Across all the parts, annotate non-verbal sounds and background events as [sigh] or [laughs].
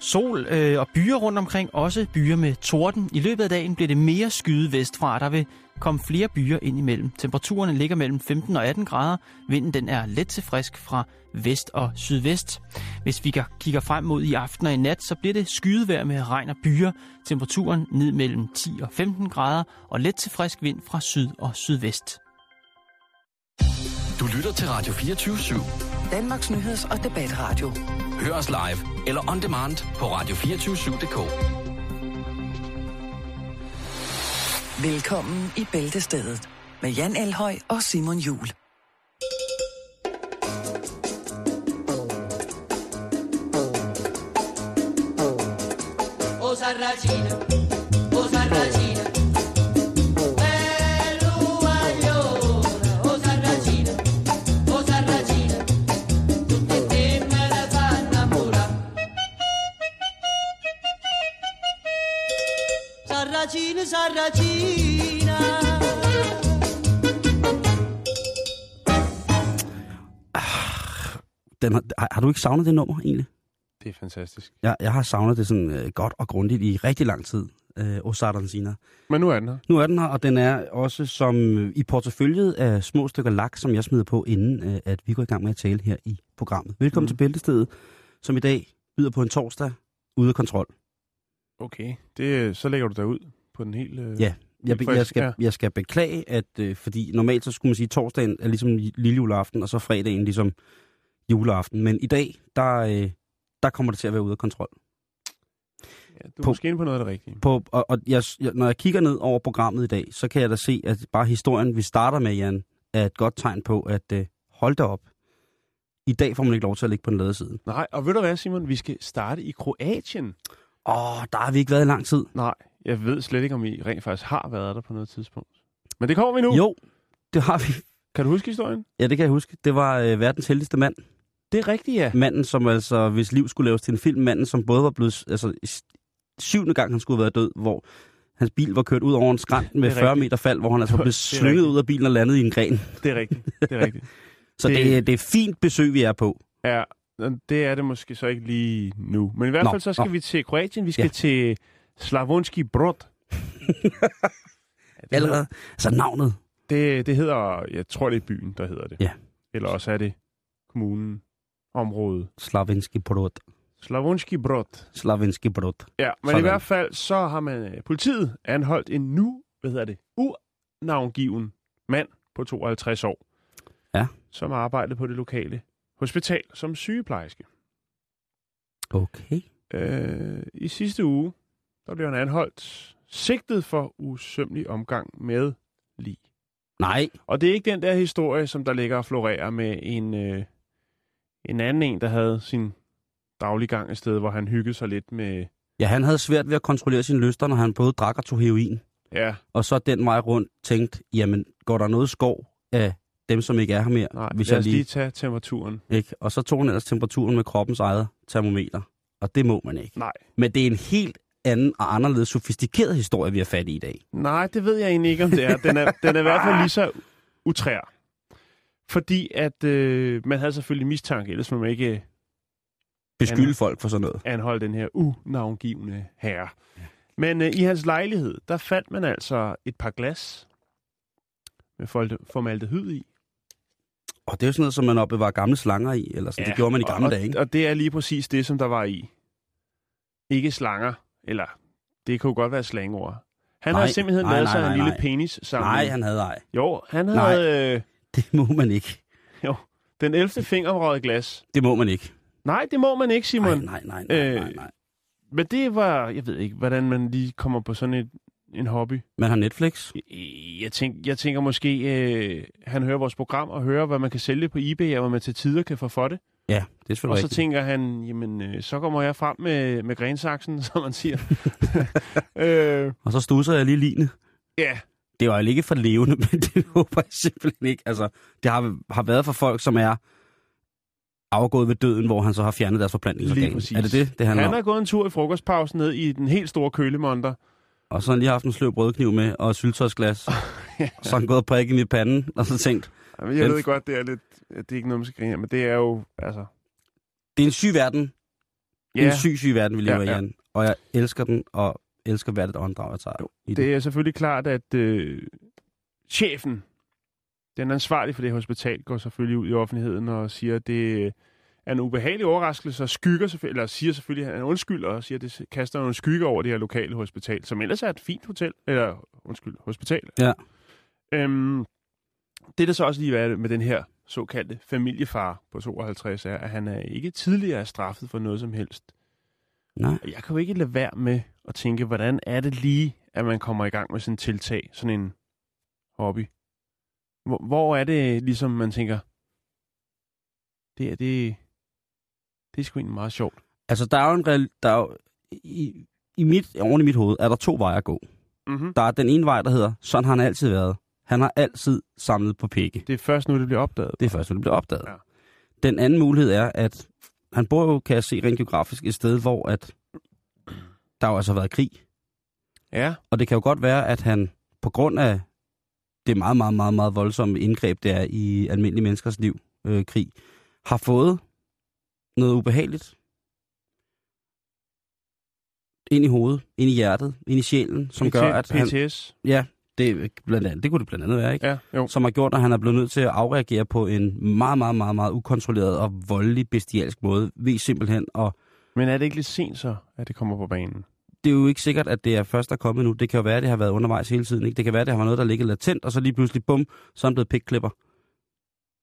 Sol øh, og byer rundt omkring, også byer med torden. I løbet af dagen bliver det mere skyde vestfra. Der vil komme flere byer ind imellem. Temperaturen ligger mellem 15 og 18 grader. Vinden den er let til frisk fra vest og sydvest. Hvis vi kigger frem mod i aften og i nat, så bliver det skydevejr med regn og byer. Temperaturen ned mellem 10 og 15 grader og let til frisk vind fra syd og sydvest. Du lytter til Radio 24 /7. Danmarks nyheds- og debatradio. Hør os live eller on demand på radio247.dk. Velkommen i Bæltestedet med Jan Elhøj og Simon Jul. Sarracina, Den har, har, har du ikke savnet det nummer, egentlig? Det er fantastisk. Jeg, jeg har savnet det sådan øh, godt og grundigt i rigtig lang tid, øh, Osardancina. Men nu er den her. Nu er den her, og den er også som øh, i porteføljet af små stykker lak, som jeg smider på, inden øh, at vi går i gang med at tale her i programmet. Velkommen mm. til Bæltestedet, som i dag byder på en torsdag ude af kontrol. Okay, det, så lægger du dig ud på den helt... Øh, Ja, jeg, jeg, skal, jeg skal beklage, at øh, fordi normalt så skulle man sige, at torsdagen er ligesom lille juleaften, og så fredagen ligesom juleaften. Men i dag, der, øh, der kommer det til at være ude af kontrol. ja, du er på- måske inde på noget af det rigtige. På, og og jeg, når jeg kigger ned over programmet i dag, så kan jeg da se, at bare historien, vi starter med, Jan, er et godt tegn på, at øh, hold da op. I dag får man ikke lov til at ligge på den lade side. Nej, og ved du hvad, Simon? Vi skal starte i Kroatien. Åh, der har vi ikke været i lang tid. Nej, jeg ved slet ikke, om I rent faktisk har været der på noget tidspunkt. Men det kommer vi nu. Jo, det har vi. Kan du huske historien? Ja, det kan jeg huske. Det var øh, verdens heldigste mand. Det er rigtigt, ja. Manden, som altså, hvis liv skulle laves til en film, manden, som både var blevet, altså, syvende gang han skulle have været død, hvor hans bil var kørt ud over en skrant med Det er 40 rigtigt. meter fald, hvor han altså [laughs] er blev slynget ud af bilen og landet i en gren. Det er rigtigt. Det er rigtigt. [laughs] Så Det- det, det, det er fint besøg, vi er på. Ja, det er det måske så ikke lige nu. Men i hvert Nå, fald så skal nå. vi til Kroatien. Vi skal Ja. til Slavonski Brod. [laughs] Allerede. hedder, Altså navnet. det, det hedder, jeg tror det er byen, der hedder det. Ja. Eller også er det kommunen, området. Slavinski brod. Slavonski Brod. Slavinski brod. Ja, men Sådan. i hvert fald så har man øh, politiet anholdt en nu, hvad hedder det, unavngiven mand på 52 år. Ja. Som arbejdede på det lokale hospital som sygeplejerske. Okay. Øh, I sidste uge, der blev han anholdt sigtet for usømmelig omgang med lig. Nej. Og det er ikke den der historie, som der ligger og florerer med en, øh, en anden en, der havde sin dagliggang et sted, hvor han hyggede sig lidt med... Ja, han havde svært ved at kontrollere sine lyster, når han både drak og tog heroin. Ja, Og så den vej rundt tænkt, jamen, går der noget skov af dem, som ikke er her mere? nej, hvis lad jeg lige... lige tage temperaturen. Ikke? Og så tog han ellers temperaturen med kroppens eget termometer. Og det må man ikke. Nej. Men det er en helt anden og anderledes sofistikeret historie, vi har fat i i dag. Nej, det ved jeg egentlig ikke, om det er. Den er, den er i hvert fald lige så utrær. Fordi at øh, man havde selvfølgelig mistanke, ellers må man ikke Beskylde Han- folk for sådan noget. anholde den her unavngivende herre. Men øh, i hans lejlighed, der fandt man altså et par glas med formaldehyd i. Og det er jo sådan noget, som man opbevarer gamle slanger i, eller sådan. Ja, det gjorde man i gamle og, dage, ikke? Og det er lige præcis det, som der var i. Ikke slanger, eller det kunne godt være slangord. Han Nej, havde simpelthen nej, lavet nej, sig en nej, lille nej. penis sammen. Nej, han havde ej. Jo, han Nej. havde øh, Det må man ikke. den 11. finger røget glas. Det må man ikke. Nej, det må man ikke, Nej, Simon. nej, nej, nej, Øh, nej, nej. Men det var, jeg ved ikke, hvordan man lige kommer på sådan et, en hobby. Man har Netflix. Jeg- Jeg, tænk, jeg tænker måske, øh, han hører vores program og hører, hvad man kan sælge på eBay, og hvad man til tider kan få for det. Ja, det er selvfølgelig Og så rigtigt. tænker han, jamen, øh, så kommer jeg frem med, med grensaksen, [laughs] som man siger. [laughs] øh, Og så stusser jeg lige line. ja, Det var jo ikke for levende, [laughs] men det håber jeg simpelthen ikke. Altså, det har, har været for folk, som er afgået ved døden, hvor han så har fjernet deres forplantningsorgan. Er det det, det handler han om? har gået en tur i frokostpausen ned i den helt store kølemonter. Og så har han lige haft en sløv brødkniv med, og et syltøjsglas. Og [laughs] så har han gået og prikket i panden, og så tænkt, Jamen, Jeg Den- ved godt, det er lidt, det er ikke noget, man skal grine men det er jo, altså, Det er en syg verden. Ja. En syg, syg verden, vi lever Ja, ja, ja. ja. i, Jan. Og jeg elsker den, og elsker hvert et åndedrag, jeg tager i Det er selvfølgelig klart, at øh, chefen, den ansvarlige for det hospital, går selvfølgelig ud i offentligheden og siger, at det er en ubehagelig overraskelse, og skygger selvfølgelig, eller siger selvfølgelig, at han undskylder, og siger, at det kaster nogle skygger over det her lokale hospital, som ellers er et fint hotel, eller undskyld, hospital. Ja. Øhm, det, der så også lige er med den her såkaldte familiefar på 52, er, at han er ikke tidligere straffet for noget som helst. Nej. Jeg kan jo ikke lade være med at tænke, hvordan er det lige, at man kommer i gang med sådan en tiltag, sådan en hobby? Hvor, hvor er det ligesom, man tænker, det er, det, det er sgu egentlig meget sjovt. Altså, der er jo en reel, der er jo, i, i mit, oven i mit hoved, er der to veje at gå. Mm-hmm. Der er den ene vej, der hedder, sådan har han altid været. Han har altid samlet på pikke. Det er først nu, det bliver opdaget. Det er først, når det bliver opdaget. Ja. Den anden mulighed er, at han bor jo, kan jeg se rent geografisk, et sted, hvor at der jo altså har været krig. Ja, Og det kan jo godt være, at han på grund af det meget, meget, meget, meget voldsomme indgreb, der er i almindelige menneskers liv, øh, krig, har fået noget ubehageligt ind i hovedet, ind i hjertet, ind i sjælen, som gør, at han... PTS. Ja, det, blandt andet, det kunne det blandt andet være, ikke? Ja, jo. Som har gjort, at han er blevet nødt til at afreagere på en meget, meget, meget, meget ukontrolleret og voldelig, bestialsk måde, ved simpelthen at Men er det ikke lidt sent så, at det kommer på banen? det er jo ikke sikkert, at det er først, der er kommet nu. Det kan jo være, at det har været undervejs hele tiden. Ikke? Det kan være, at det har været noget, der ligger latent, og så lige pludselig, bum, så er han blevet pikklipper.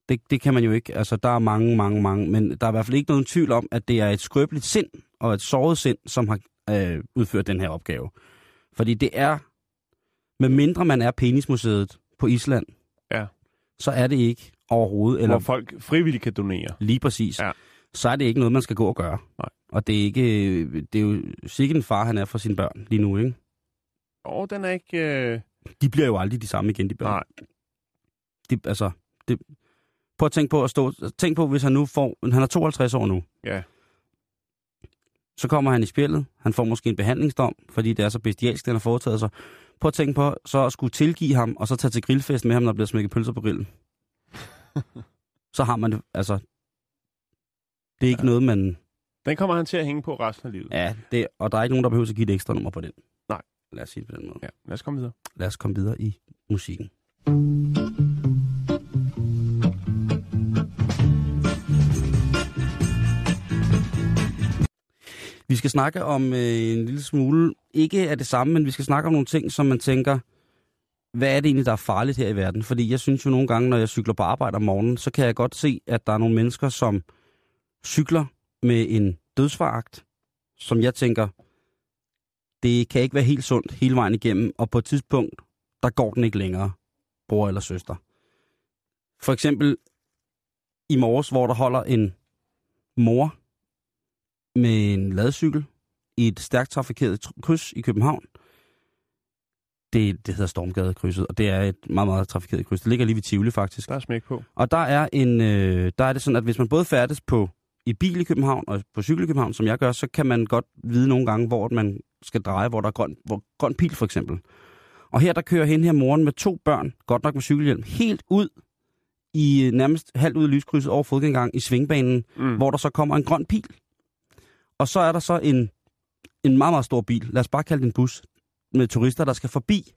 Det, det kan man jo ikke. Altså, der er mange, mange, mange. Men der er i hvert fald ikke nogen tvivl om, at det er et skrøbeligt sind og et såret sind, som har øh, udført den her opgave. Fordi det er, med mindre man er penismuseet på Island, Ja. så er det ikke overhovedet, eller Hvor folk frivilligt kan donere. lige præcis, Ja. så er det ikke noget, man skal gå og gøre. Nej. Og det er, ikke, det er jo sikkert en far, han er for sine børn lige nu, ikke? Åh, den er ikke... Øh... de bliver jo aldrig de samme igen, de børn. Nej. De, altså, det, prøv at tænke på at stå, tænk på, hvis han nu får, han er 52 år nu, Ja. så kommer han i spillet, han får måske en behandlingsdom, fordi det er så bestialsk, den har foretaget sig. Prøv at tænke på, så at skulle tilgive ham, og så tage til grillfest med ham, når der bliver smækket pølser på grillen. [laughs] så har man det, altså, det er ikke ja. noget, man, Den kommer han til at hænge på resten af livet. ja, det, og der er ikke nogen, der behøver at give et ekstra nummer på den. Nej. Lad os sige det på den måde. Ja, lad os komme videre. Lad os komme videre i musikken. Vi skal snakke om øh, en lille smule, ikke af det samme, men vi skal snakke om nogle ting, som man tænker, hvad er det egentlig, der er farligt her i verden? Fordi jeg synes jo nogle gange, når jeg cykler på arbejde om morgenen, så kan jeg godt se, at der er nogle mennesker, som cykler med en dødsforagt, som jeg tænker, det kan ikke være helt sundt hele vejen igennem, og på et tidspunkt, der går den ikke længere, bror eller søster. For eksempel i morges, hvor der holder en mor med en ladcykel i et stærkt trafikeret tr- kryds i København. Det, det hedder Stormgade-krydset, og det er et meget, meget trafikeret kryds. Det ligger lige ved Tivoli, faktisk. Der er smæk på. Og der er, en, øh, der er det sådan, at hvis man både færdes på i bil i København og på cykel i København, som jeg gør, så kan man godt vide nogle gange, hvor man skal dreje, hvor der er grøn, hvor, grøn pil for eksempel. Og her der kører hen her moren med to børn, godt nok med cykelhjelm, helt ud i øh, nærmest halvt ud i lyskrydset over fodgængang i svingbanen, Mm. hvor der så kommer en grøn pil. Og så er der så en, en meget, meget stor bil, lad os bare kalde det en bus, med turister, der skal forbi.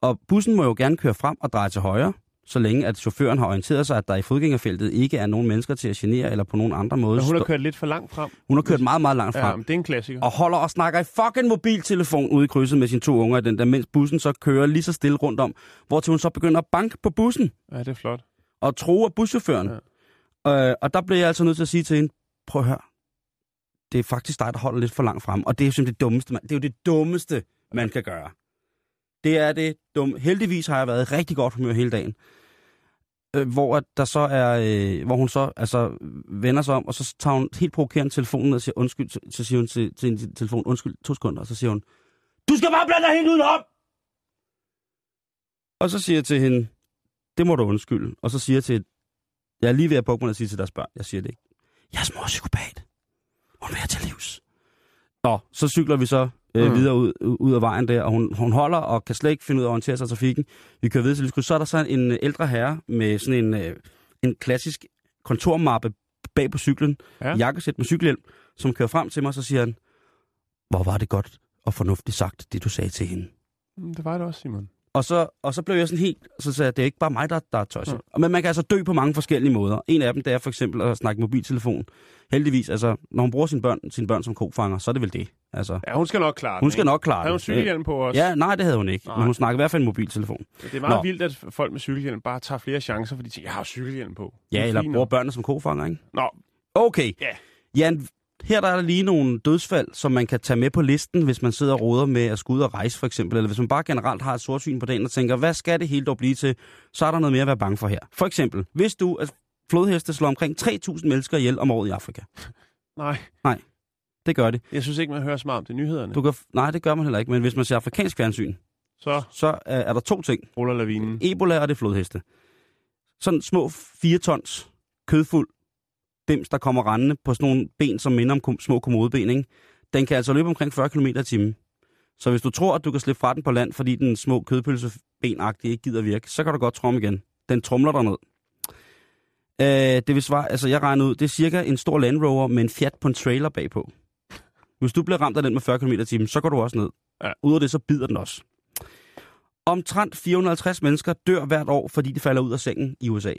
Og bussen må jo gerne køre frem og dreje til højre, så længe at chaufføren har orienteret sig, at der i fodgængerfeltet ikke er nogen mennesker til at genere eller på nogen andre måde. Men hun har kørt lidt for langt frem. hun har kørt meget, meget langt Ja, frem. men det er en klassiker. Og holder og snakker i fucking mobiltelefon ude i krydset med sine to unger i den der, mens bussen så kører lige så stille rundt om, hvor til hun så begynder at banke på bussen Ja, det er flot. og tro af buschaufføren. Ja. Øh, og der blev jeg altså nødt til at sige til hende, prøv at høre, det er faktisk dig, der holder lidt for langt frem. Og det er jo simpelthen det dummeste, man, det er jo det dummeste, man kan gøre. Det er det dumme. Heldigvis har jeg været i rigtig godt humør hele dagen. Øh, hvor at der så er, øh, hvor hun så altså vender sig om, og så tager hun helt provokerende telefonen og siger undskyld, så, så siger hun til, til en telefon, undskyld, to sekunder, og så siger hun, du skal bare blande dig helt udenom! Og så siger jeg til hende, det må du undskylde. Og så siger jeg til, jeg er lige ved at bukke mig og sige til deres børn, jeg siger det ikke. Jeg er små hun vil jeg til livs. Nå, så cykler vi så øh, Mm. videre ud, ud af vejen der, og hun, hun holder og kan slet ikke finde ud af at orientere sig i trafikken. Vi kører videre til lyskryds. Så er der så en øh, ældre herre med sådan en, øh, en klassisk kontormappe bag på cyklen, Ja. ja. jakkesæt med cykelhjelm, som kører frem til mig, så siger han, hvor var det godt og fornuftigt sagt, det du sagde til hende. Det var det også, Simon. Og så, og så blev jeg sådan helt, så sagde jeg, det er ikke bare mig, der, der er tosset. Ja. Men man kan altså dø på mange forskellige måder. En af dem, det er for eksempel at snakke mobiltelefon. Heldigvis, altså, når hun bruger sine børn, sine børn som kofanger, så er det vel det. Altså, Ja, hun skal nok klare hun det, skal ikke? nok klare Havde hun det. cykelhjelm på os? Ja, nej, det havde hun ikke. Nej. Men hun snakker i hvert fald en mobiltelefon. Det er meget Nå. vildt, at folk med cykelhjelm bare tager flere chancer, fordi de tænker, jeg har cykelhjelm på. Det Ja, er eller bruger børnene som kofanger, ikke? Nå, Okay. Ja. Jan, her der er der lige nogle dødsfald, som man kan tage med på listen, hvis man sidder og råder med at skulle ud og rejse, for eksempel. Eller hvis man bare generelt har et sortsyn på dagen og tænker, hvad skal det hele dog blive til? Så er der noget mere at være bange for her. For eksempel, hvis du, at flodheste slår omkring 3.000 mennesker ihjel om året i Afrika. [laughs] nej. Det gør det. Jeg synes ikke, man hører så meget om det i nyhederne. Du kan, nej, det gør man heller ikke. Men hvis man ser afrikansk fjernsyn, Så så er, er der to ting. ruller lavinen. Ebola og det flodheste. Sådan små 4 tons kødfuld dims, der kommer rendende på sådan nogle ben, som minder om små kommodeben, ikke? Den kan altså løbe omkring 40 km i timen. Så hvis du tror, at du kan slippe fra den på land, fordi den små kødpølsebenagtige ikke gider virke, så kan du godt tromme igen. Den trumler dig ned. Øh, det vil svare, altså jeg regner ud, det er cirka en stor Land Rover med en Fiat på en trailer bagpå. Hvis du bliver ramt af den med 40 km i timen, så går du også ned. Ja. Ud af det, så bider den også. Omtrent 450 mennesker dør hvert år, fordi de falder ud af sengen i USA.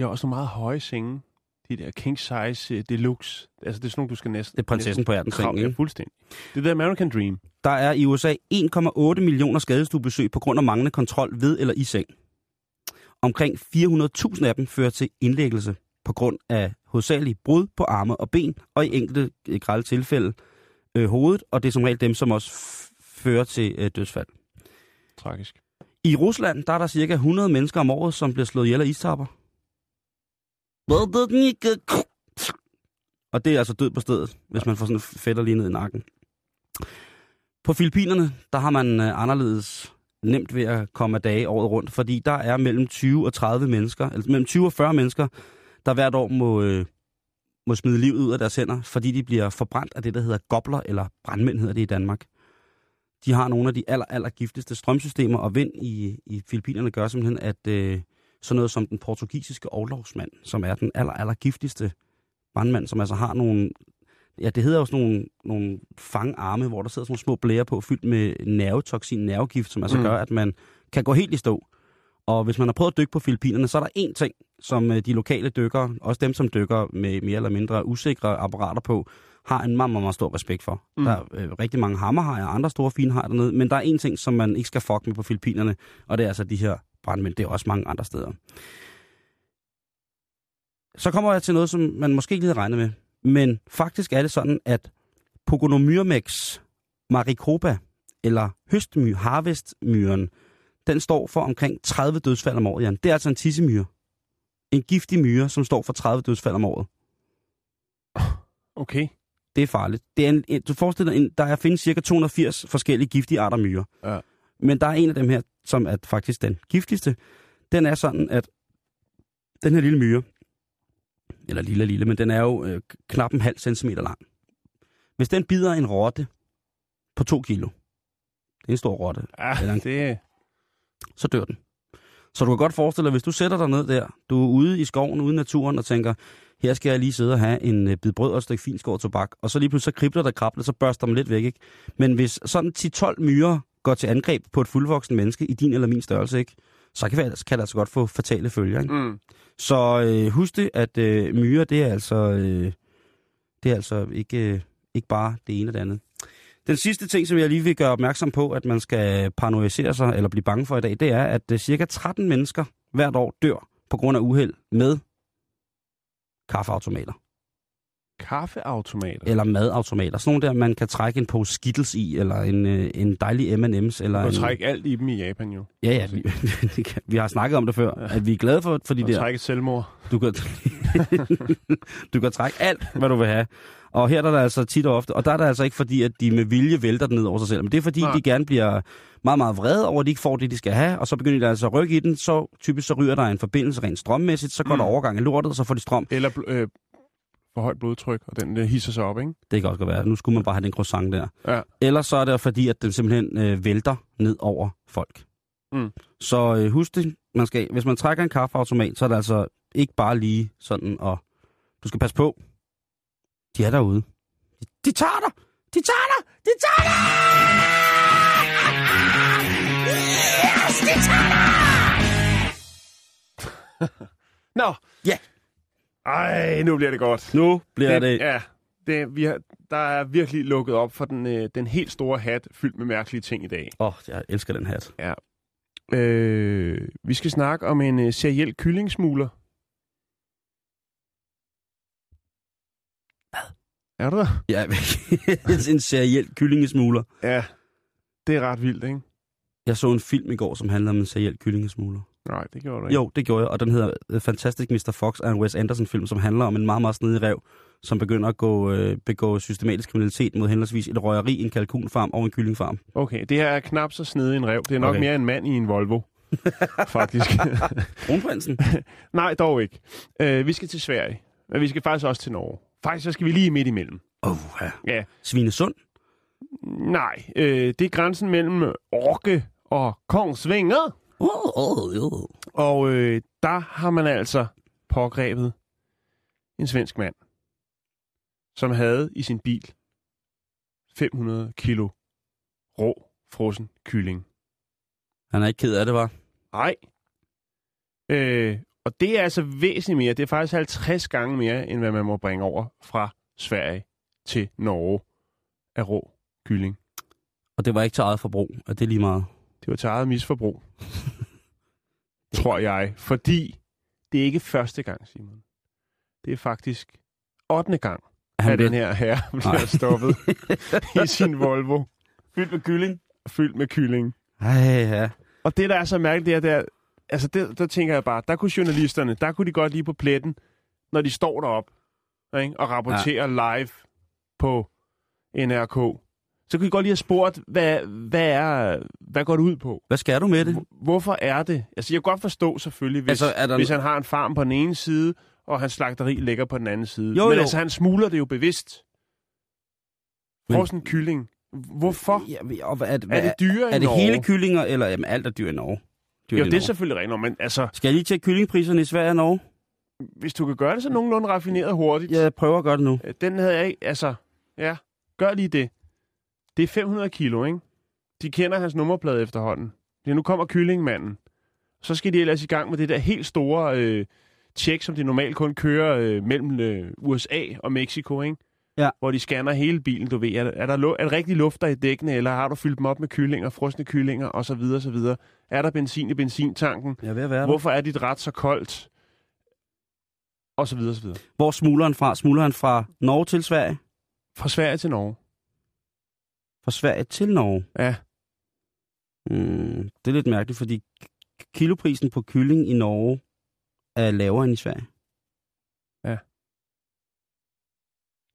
Har også nogle meget høje senge. De der king size uh, deluxe. Altså, det er sådan nogle, du skal næsten... Det er prinsessen på næsten seng, Ja, fuldstændig. Det er American Dream. Der er i USA 1,8 millioner skadestuebesøg på grund af manglende kontrol ved eller i seng. Omkring 400.000 af dem fører til indlæggelse på grund af hovedsageligt brud på arme og ben, og i enkelte øh, grælde tilfælde øh, hovedet, og det er som regel dem, som også fører til øh, dødsfald. Tragisk. I Rusland, der er der cirka 100 mennesker om året, som bliver slået ihjel af istapper. Og det er altså død på stedet, hvis man får sådan en fætter lige ned i nakken. På Filippinerne, der har man øh, anderledes nemt ved at komme af dage året rundt, fordi der er mellem 20 og 30 mennesker, altså mellem 20 og 40 mennesker, der hvert år må, øh, må smide livet ud af deres hænder, fordi de bliver forbrændt af det, der hedder gobler, eller brandmænd hedder det i Danmark. De har nogle af de aller, aller giftigste strømsystemer, og vind i, i Filippinerne gør simpelthen, at øh, sådan noget som den portugisiske overlovsmand, som er den aller, aller giftigste brandmand, som altså har nogle, ja, det hedder sådan nogle, nogle fangarme, hvor der sidder sådan nogle små blære på, fyldt med nervetoksin, nervegift, som altså Mm. mm. gør, at man kan gå helt i stå. Og hvis man har prøvet at dykke på Filippinerne, så er der én ting, som øh, de lokale dykkere, også dem, som dykker med mere eller mindre usikre apparater på, har en meget, meget, meget stor respekt for. Mm. Der er øh, rigtig mange hammerhajer og andre store fine hajer dernede, men der er én ting, som man ikke skal fuck med på Filippinerne, og det er altså de her brandmænd. Det er også mange andre steder. Så kommer jeg til noget, som man måske ikke lige havde regnet med. Men faktisk er det sådan, at Pogonomyrmex maricopa, eller høstmyr, harvestmyren, den står for omkring 30 dødsfald om året, Jan. Det er altså en tissemyre. En giftig myre, som står for 30 dødsfald om året. Okay. Det er farligt. Det er en, en, du forestiller dig, der er, findes cirka 280 forskellige giftige arter myrer. Ja. Men der er en af dem her, som er faktisk den giftigste. Den er sådan, at den her lille myre, eller lille lille, men den er jo øh, knap en halv centimeter lang. Hvis den bider en rotte på to kilo, det er en stor rotte, Ja, Eller en- det... så dør den. Så du kan godt forestille dig, hvis du sætter dig ned der, du er ude i skoven, ude i naturen og tænker, her skal jeg lige sidde og have en øh, bid brød og et stykke finskåret tobak, og så lige pludselig så kribler der krabler, så børster man lidt væk, ikke? Men hvis sådan 10-12 myrer går til angreb på et fuldvoksen menneske i din eller min størrelse, ikke? Så kan, det, kan det altså godt få fatale følger, ikke? Mm. Så øh, husk det, at øh, myrer, det er altså, øh, det er altså ikke, øh, ikke bare det ene og det andet. Den sidste ting, som jeg lige vil gøre opmærksom på, at man skal paranoisere sig eller blive bange for i dag, det er, at øh, cirka 13 mennesker hvert år dør på grund af uheld med kaffeautomater. Kaffeautomater. eller madautomater. Sådan nogle der, man kan trække en pose Skittles i, eller en, øh, en dejlig M&M's. Eller Du en... kan trække alt i dem i Japan jo. Ja, ja, vi, [laughs] vi har snakket om det før, at vi er glade for, for de Og der... trække selvmord. Du kan, [laughs] du kan trække alt, hvad du vil have. Og her er der altså tit og ofte, og der er det altså ikke fordi, at de med vilje vælter den ned over sig selv, men det er fordi, Nej. De gerne bliver meget, meget vrede over, at de ikke får det, de skal have, og så begynder de altså at rykke i den, så typisk så ryger der en forbindelse rent strømmæssigt, så går Mm. der overgang i lortet, og så får de strøm. Eller øh, for højt blodtryk, og den hisser sig op, ikke? Det kan også godt være, nu skulle man bare have den croissant der. Ja. Ellers så er det fordi, at den simpelthen øh, vælter ned over folk. Mm. Så øh, husk det, man skal, hvis man trækker en kaffeautomat, så er det altså ikke bare lige sådan, og du skal passe på. De er derude. De, de tager dig! De tager dig! De tager dig! Yes, de tager dig! [laughs] Nå. Ja. Ej, nu bliver det godt. Nu bliver det... Ja, det, vi har, der er virkelig lukket op for den, øh, den helt store hat, fyldt med mærkelige ting i dag. Åh, oh, jeg elsker den hat. Øh, vi skal snakke om en øh, seriel kyllingsmugler. Hvad? Er du der? Ja, [laughs] en seriel kyllingesmugler. Ja, det er ret vildt, ikke? Jeg så en film i går, som handler om en seriel kyllingesmugler. Nej, det gjorde du ikke. Jo, det gjorde jeg, og den hedder øh, Fantastic Mr. Fox er en Wes Anderson-film, som handler om en meget, meget snedig rev, som begynder at gå, øh, begå systematisk kriminalitet mod henholdsvis et røgeri, en kalkunfarm og en kyllingfarm. Okay, det her er knap så snedig en rev. Det er nok Okay. okay. mere en mand i en Volvo. [laughs] Faktisk. [laughs] Kronprinsen? [laughs] Nej, dog ikke. Øh, vi skal til Sverige, men vi skal faktisk også til Norge. Faktisk så skal vi lige midt imellem. Åh, oh, ja. Ja, Svinesund? nej. Øh, det er grænsen mellem Orke og Kongsvinger. Og øh, der har man altså pågrebet en svensk mand, som havde i sin bil 500 kilo rå frossen kylling. Han er ikke ked af det, var. Nej. Øh, og det er altså væsentligt mere. Det er faktisk 50 gange mere, end hvad man må bringe over fra Sverige til Norge af rå kylling. Og det var ikke til eget forbrug. Er det lige meget? Det var til eget misforbrug. [laughs] tror jeg. Fordi det er ikke første gang, Simon. Det er faktisk 8. gang, Han at blev- den her herre [laughs] bliver stoppet [laughs] i sin Volvo. Fyldt med kylling. Fyldt med kylling. Ej, ja. Og det, der er så mærkeligt, det er, det er altså det, der tænker jeg bare, der kunne journalisterne, der kunne de godt lige på pletten, når de står derop ikke, og rapporterer ja. live på NRK. Så kunne de godt lige have spurgt, hvad, hvad, er, hvad går det ud på? Hvad skal du med det? Hvor- Hvorfor er det? Altså, jeg kan godt forstå selvfølgelig, hvis, Altså, er der- hvis han har en farm på den ene side, og hans slagteri ligger på den anden side. Jo, Men jo. altså, han smugler det jo bevidst. Men- Frossen kylling. Hvorfor? Ja, men- og hvad, er, det, Er det dyre i er det Norge? hele kyllinger, eller jamen, alt er dyr i Norge? Dyr Jo, i det er Norge. selvfølgelig rigtigt, men altså, Skal jeg lige tjekke kyllingpriserne i Sverige og Norge? hvis du kan gøre det så nogenlunde raffineret hurtigt. Jeg prøver at gøre det nu. Øh, Den havde jeg ikke, altså, ja, gør lige det. Det er 500 kilo, ikke? De kender hans nummerplade efterhånden. Ja, nu kommer kyllingmanden. Så skal de ellers i gang med det der helt store øh, tjek, som de normalt kun kører øh, mellem øh, USA og Mexico, ikke? Ja. Hvor de scanner hele bilen, du ved. Er, er, der, lu- er der rigtig luft der i dækkene, eller har du fyldt dem op med kyllinger, frosne kyllinger osv. osv.? Er der benzin i benzintanken? Er ved at være der. Hvorfor er dit ret så koldt? Og så videre, så videre. Hvor smuler han fra? Smuler han fra Norge til Sverige? Fra Sverige til Norge. Fra Sverige til Norge? Ja. Mm, det er lidt mærkeligt, fordi kiloprisen på kylling i Norge er lavere end i Sverige.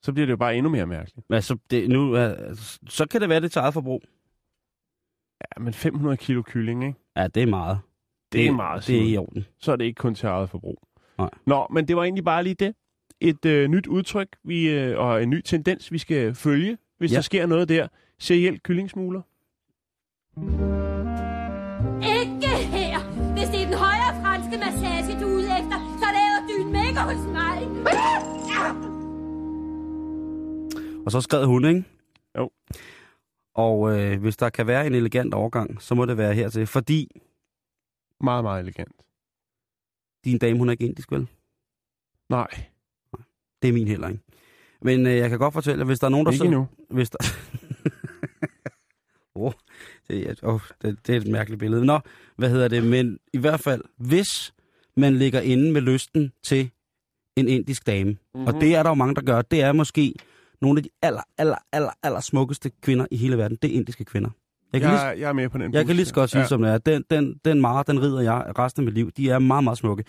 Så bliver det jo bare endnu mere mærkeligt. Altså, det, nu, er, så kan det være det til eget forbrug. Ja, men 500 kilo kylling, ikke? Ja, det er meget. Det er meget, Det er i orden. Så er det ikke kun til eget forbrug. Nej. Nå, men det var egentlig bare lige det. Et øh, nyt udtryk vi, øh, og en ny tendens, vi skal følge, hvis Ja. ja. der sker noget der. Seriel kyllingsmugler. Ikke her! Hvis det er den højre franske massage, du er ude efter, så laver du en mega hos mig! Og så skrev hun, ikke? Jo. Og øh, hvis der kan være en elegant overgang, så må det være hertil. Fordi Meget, meget elegant. din dame, hun er ikke indisk, vel? Nej, Det er min heller ikke. Men øh, jeg kan godt fortælle, at hvis der er nogen, der ikke sidder- endnu. Hvis der... [laughs] [laughs] oh, det, er, oh, det, det er et mærkeligt billede. Nå, hvad hedder det? Men i hvert fald, hvis man ligger inde med lysten til en indisk dame, mm-hmm. og det er der jo mange, der gør, det er måske nogle af de aller, aller, aller, aller smukkeste kvinder i hele verden. Det er indiske kvinder. Jeg kan, lige, Jeg, jeg er med på den jeg bus kan lige så godt sige, Ja. ja. som det er. Den, den, den mare, den rider jeg resten af mit liv. De er meget, meget smukke.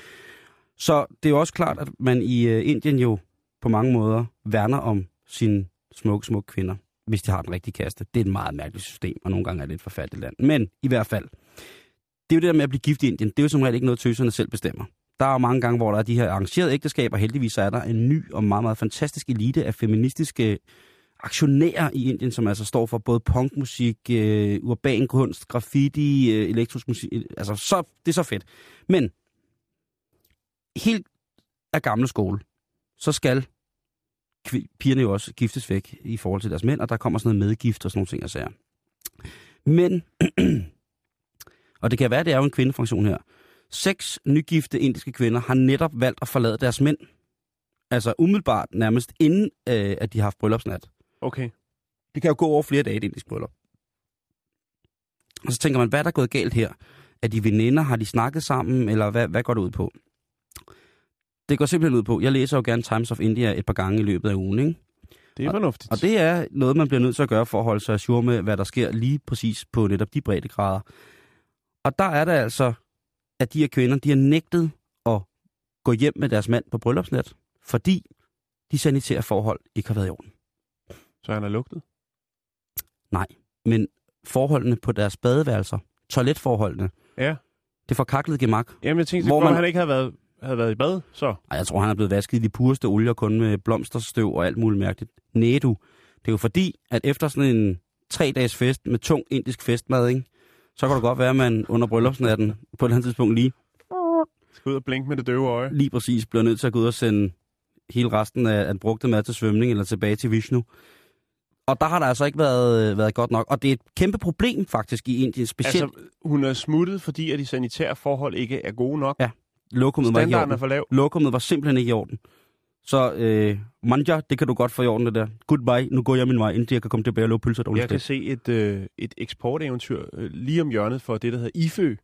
Så det er jo også klart, at man i øh, Indien jo på mange måder værner om sine smukke, smukke kvinder, hvis de har den rigtige kaste. Det er et meget mærkeligt system, og nogle gange er det et forfærdeligt land. Men i hvert fald, det er jo det der med at blive gift i Indien. Det er jo som regel ikke noget, tøserne selv bestemmer. Der er jo mange gange, hvor der er de her arrangerede ægteskaber. Heldigvis så er der en ny og meget, meget fantastisk elite af feministiske aktionærer i Indien, som altså står for både punkmusik, øh, urban kunst, graffiti, øh, elektrisk musik. Øh, altså, så, det er så fedt. Men helt af gamle skole, så skal pigerne jo også giftes væk i forhold til deres mænd, og der kommer sådan noget medgift og sådan nogle ting og sager. Men, [clears throat] og det kan være, det er jo en kvindefunktion her, seks nygifte indiske kvinder har netop valgt at forlade deres mænd. Altså umiddelbart nærmest inden, øh, at de har haft bryllupsnat. Okay. Det kan jo gå over flere dage, det indiske bryllup. Og så tænker man, hvad er der gået galt her? Er de veninder? Har de snakket sammen? Eller hvad, hvad går det ud på? Det går simpelthen ud på, jeg læser jo gerne Times of India et par gange i løbet af ugen, ikke? Det er fornuftigt. Og det er noget, man bliver nødt til at gøre for at holde sig ajour med, hvad der sker lige præcis på netop de breddegrader. Og der er der altså, at de her kvinder, de har nægtet at gå hjem med deres mand på bryllupsnat, fordi de sanitære forhold ikke har været i orden. Så han er lugtet? Men forholdene på deres badeværelser, toiletforholdene, Ja. det forkaklede gemak. Jamen, jeg tænkte, Hvor man... man- han ikke havde været, havde været i bad, så. Ej, jeg tror, han er blevet vasket i de pureste olier, kun med blomsterstøv og alt muligt mærkeligt. Næ, du. Det er jo fordi, at efter sådan en tre dages fest med tung indisk festmad, ikke? så kan det godt være, at man under bryllupsnatten på et eller andet tidspunkt lige, Skal ud og blinke med det døve øje. lige præcis bliver nødt til at gå ud og sende hele resten af den brugte mad til svømning eller tilbage til Vishnu. Og der har der altså ikke været, været godt nok. Og det er et kæmpe problem faktisk i Indien, specielt Altså, hun er smuttet, fordi at de sanitære forhold ikke er gode nok. Ja, lokummet var ikke i Standarden er orden. for lav. Lokummet var simpelthen ikke i orden. Så øh, manja, det kan du godt få i orden, det der. Goodbye, nu går jeg min vej, indtil jeg kan komme tilbage og lave pølser Jeg kan dårligt. se et, øh, et eksporteventyr øh, lige om hjørnet for det, der hedder IFØ.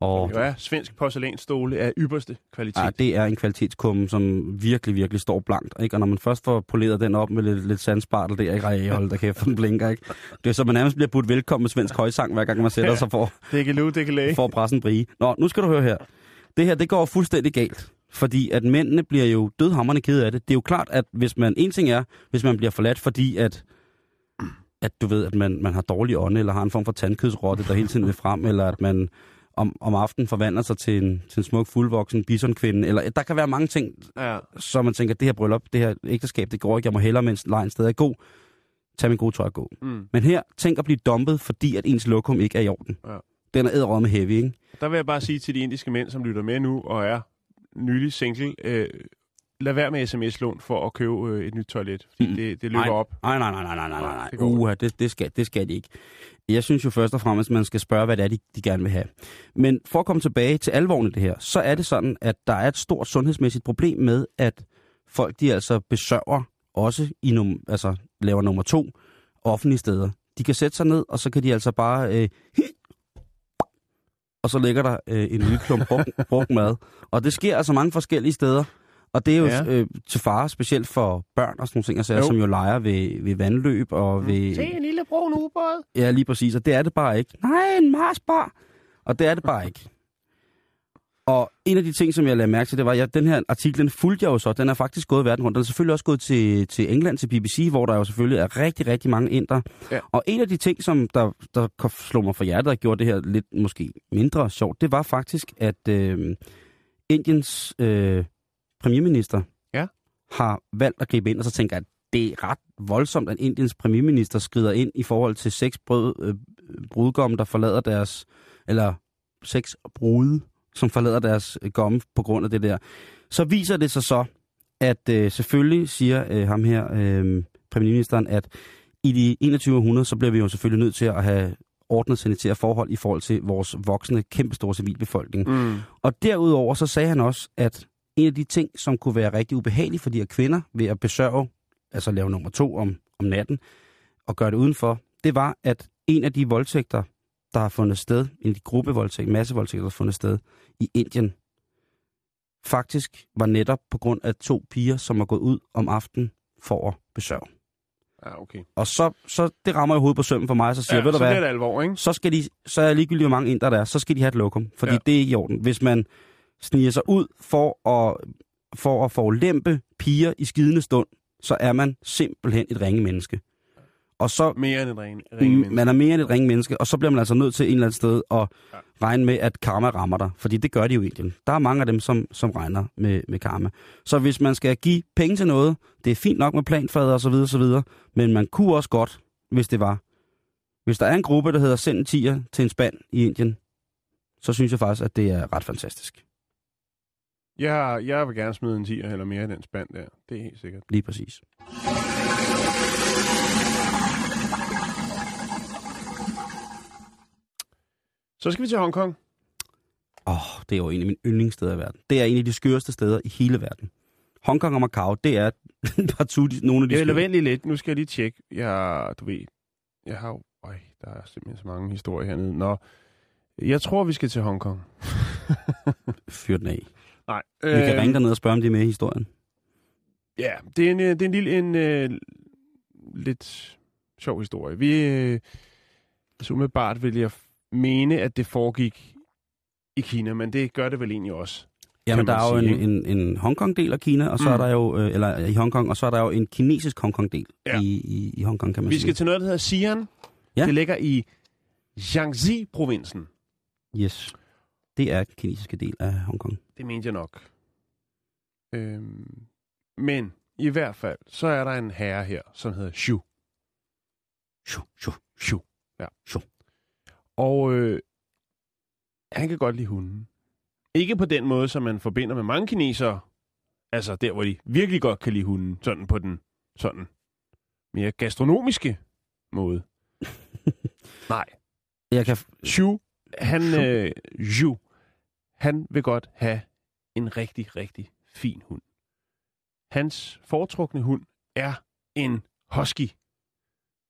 Og Jo, ja, svensk porcelænsstole af ypperste kvalitet. ja, det er en kvalitetskumme, som virkelig, virkelig står blankt. Ikke? Og når man først får poleret den op med lidt, lidt sandspartel der, ikke? Ej, hold da kæft, den blinker, ikke? Det er så, man nærmest bliver budt velkommen med svensk højsang, hver gang man sætter sig for, Det kan løbe, det kan læge. for at presse en brie. Nå, nu skal du høre her. Det her, det går fuldstændig galt. Fordi at mændene bliver jo dødhammerne kede af det. Det er jo klart, at hvis man, en ting er, hvis man bliver forladt, fordi at, at du ved, at man, man har dårlig ånde, eller har en form for tandkødsrotte, der hele tiden vil frem, eller at man om, om aftenen forvandler sig til en, til en smuk, fuldvoksen bisonkvinde, eller der kan være mange ting, Ja. så man tænker, det her bryllup, det her ægteskab, det går ikke, jeg må hellere, mens lejen stadig er god, tag min gode tøj og gå. Mm. Men her, tænk at blive dumpet, fordi at ens lokum ikke er i orden. Ja. Den er æderrød med heavy, ikke? Der vil jeg bare sige til de indiske mænd, som lytter med nu og er nylig single, øh, lad være med sms-lån for at købe øh, et nyt toilet. Fordi Mm. det, det løber Nej. op. Nej, nej, nej, nej, nej, nej, nej. Det Uha, det, det, skal, det skal de ikke. Jeg synes jo først og fremmest, at man skal spørge, hvad det er, de, de gerne vil have. Men for at komme tilbage til alvoren i det her, så er det sådan, at der er et stort sundhedsmæssigt problem med, at folk de altså besørger også i num, altså laver nummer to offentlige steder. De kan sætte sig ned, og så kan de altså bare... Øh, og så ligger der øh, en lille klump brugt, [laughs] brugt mad. Og det sker altså mange forskellige steder. Og det er jo Ja. øh, til fare specielt for børn og sådan nogle ting, altså, Jo. som jo leger ved, ved vandløb og ved... Se en lille brun ubåd. Ja, lige præcis. Og det er det bare ikke. Nej, en Marsbar. Og det er det bare ikke. Og en af de ting, som jeg lagde mærke til, det var, at den her artikel, den fulgte jeg jo så. Den er faktisk gået verden rundt. Den er selvfølgelig også gået til, til England, til BBC, hvor der jo selvfølgelig er rigtig, rigtig mange indre. Ja. Og en af de ting, som der, der slog mig for hjertet og gjorde det her lidt måske mindre sjovt, det var faktisk, at øh, Indiens øh, premierminister Ja. har valgt at gribe ind, og så tænker jeg, at det er ret voldsomt, at Indiens premierminister skrider ind i forhold til seks brød, øh, brudgomme, der forlader deres, eller seks brude, som forlader deres øh, gomme på grund af det der. Så viser det sig så, at øh, selvfølgelig siger øh, ham her, øh, premierministeren, at i de 21. århundrede, så bliver vi jo selvfølgelig nødt til at have ordnet sanitære forhold i forhold til vores voksne, kæmpestore civilbefolkning. Mm. Og derudover så sagde han også, at en af de ting, som kunne være rigtig ubehagelige for de her kvinder ved at besørge, altså lave nummer to om, om natten, og gøre det udenfor, det var, at en af de voldtægter, der har fundet sted, en gruppevoldtægter, massevoldtægter, der har fundet sted i Indien, faktisk var netop på grund af to piger, som var gået ud om aftenen for at besørge. Ja, okay. Og så, så det rammer jo hovedet på sømmen for mig, så siger Ja, ved du så hvad, det alvor, ikke? så skal de, så er ligegyldigt, hvor mange indre der er, så skal de have et lokum, fordi ja. det er ikke i orden. Hvis man sniger sig ud for at, for at forulempe piger i skidende stund, så er man simpelthen et ringe menneske. Og så Mere end et ringe, ringe mm, man er mere end et ringe menneske, og så bliver man altså nødt til en eller anden sted at Ja. regne med, at karma rammer dig. Fordi det gør de jo i Indien. Der er mange af dem, som, som regner med, med karma. Så hvis man skal give penge til noget, det er fint nok med planfader og så videre, så videre, men man kunne også godt, hvis det var. Hvis der er en gruppe, der hedder send en tiger til en spand i Indien, så synes jeg faktisk, at det er ret fantastisk. Jeg, jeg vil gerne smide en 10 eller mere i den spand der. Det er helt sikkert. Lige præcis. Så skal vi til Hongkong. Åh, oh, det er jo en af mine yndlingssteder i verden. Det er en af de skøreste steder i hele verden. Hongkong og Macau, det er [laughs] partout nogle af de Jeg vil lidt. Nu skal jeg lige tjekke. Jeg, du ved, jeg har jo... Øj, der er simpelthen så mange historier hernede. Nå, jeg tror, vi skal til Hongkong. [laughs] Fyr den af. Nej. Vi kan ringe derned og spørge, om de er med i historien. Ja, det er en, øh, det er en lille, en øh, lidt sjov historie. Vi, øh, altså umiddelbart vil jeg mene, at det foregik i Kina, men det gør det vel egentlig også. Jamen, der er jo sige, en, en, en Hongkong-del af Kina, og så Mm. er der jo, øh, eller i Hongkong, og så er der jo en kinesisk Hongkong-del Ja. i, i, i Hongkong, kan man Vi sige. skal til noget, der hedder Xi'an. Ja. Det ligger i Jiangxi-provinsen. Yes. Det er den kinesiske del af Hongkong. Det mente jeg nok. Øhm, men i hvert fald, så er der en herre her, som hedder Xu. Shoo, shoo. Xu. Ja. Xu. Og øh, han kan godt lide hunden. Ikke på den måde, som man forbinder med mange kinesere. Altså der, hvor de virkelig godt kan lide hunden. Sådan på den sådan mere gastronomiske måde. [laughs] Nej. Jeg kan... Xu, han, Xu. øh, Xu, han vil godt have en rigtig, rigtig fin hund. Hans foretrukne hund er en husky.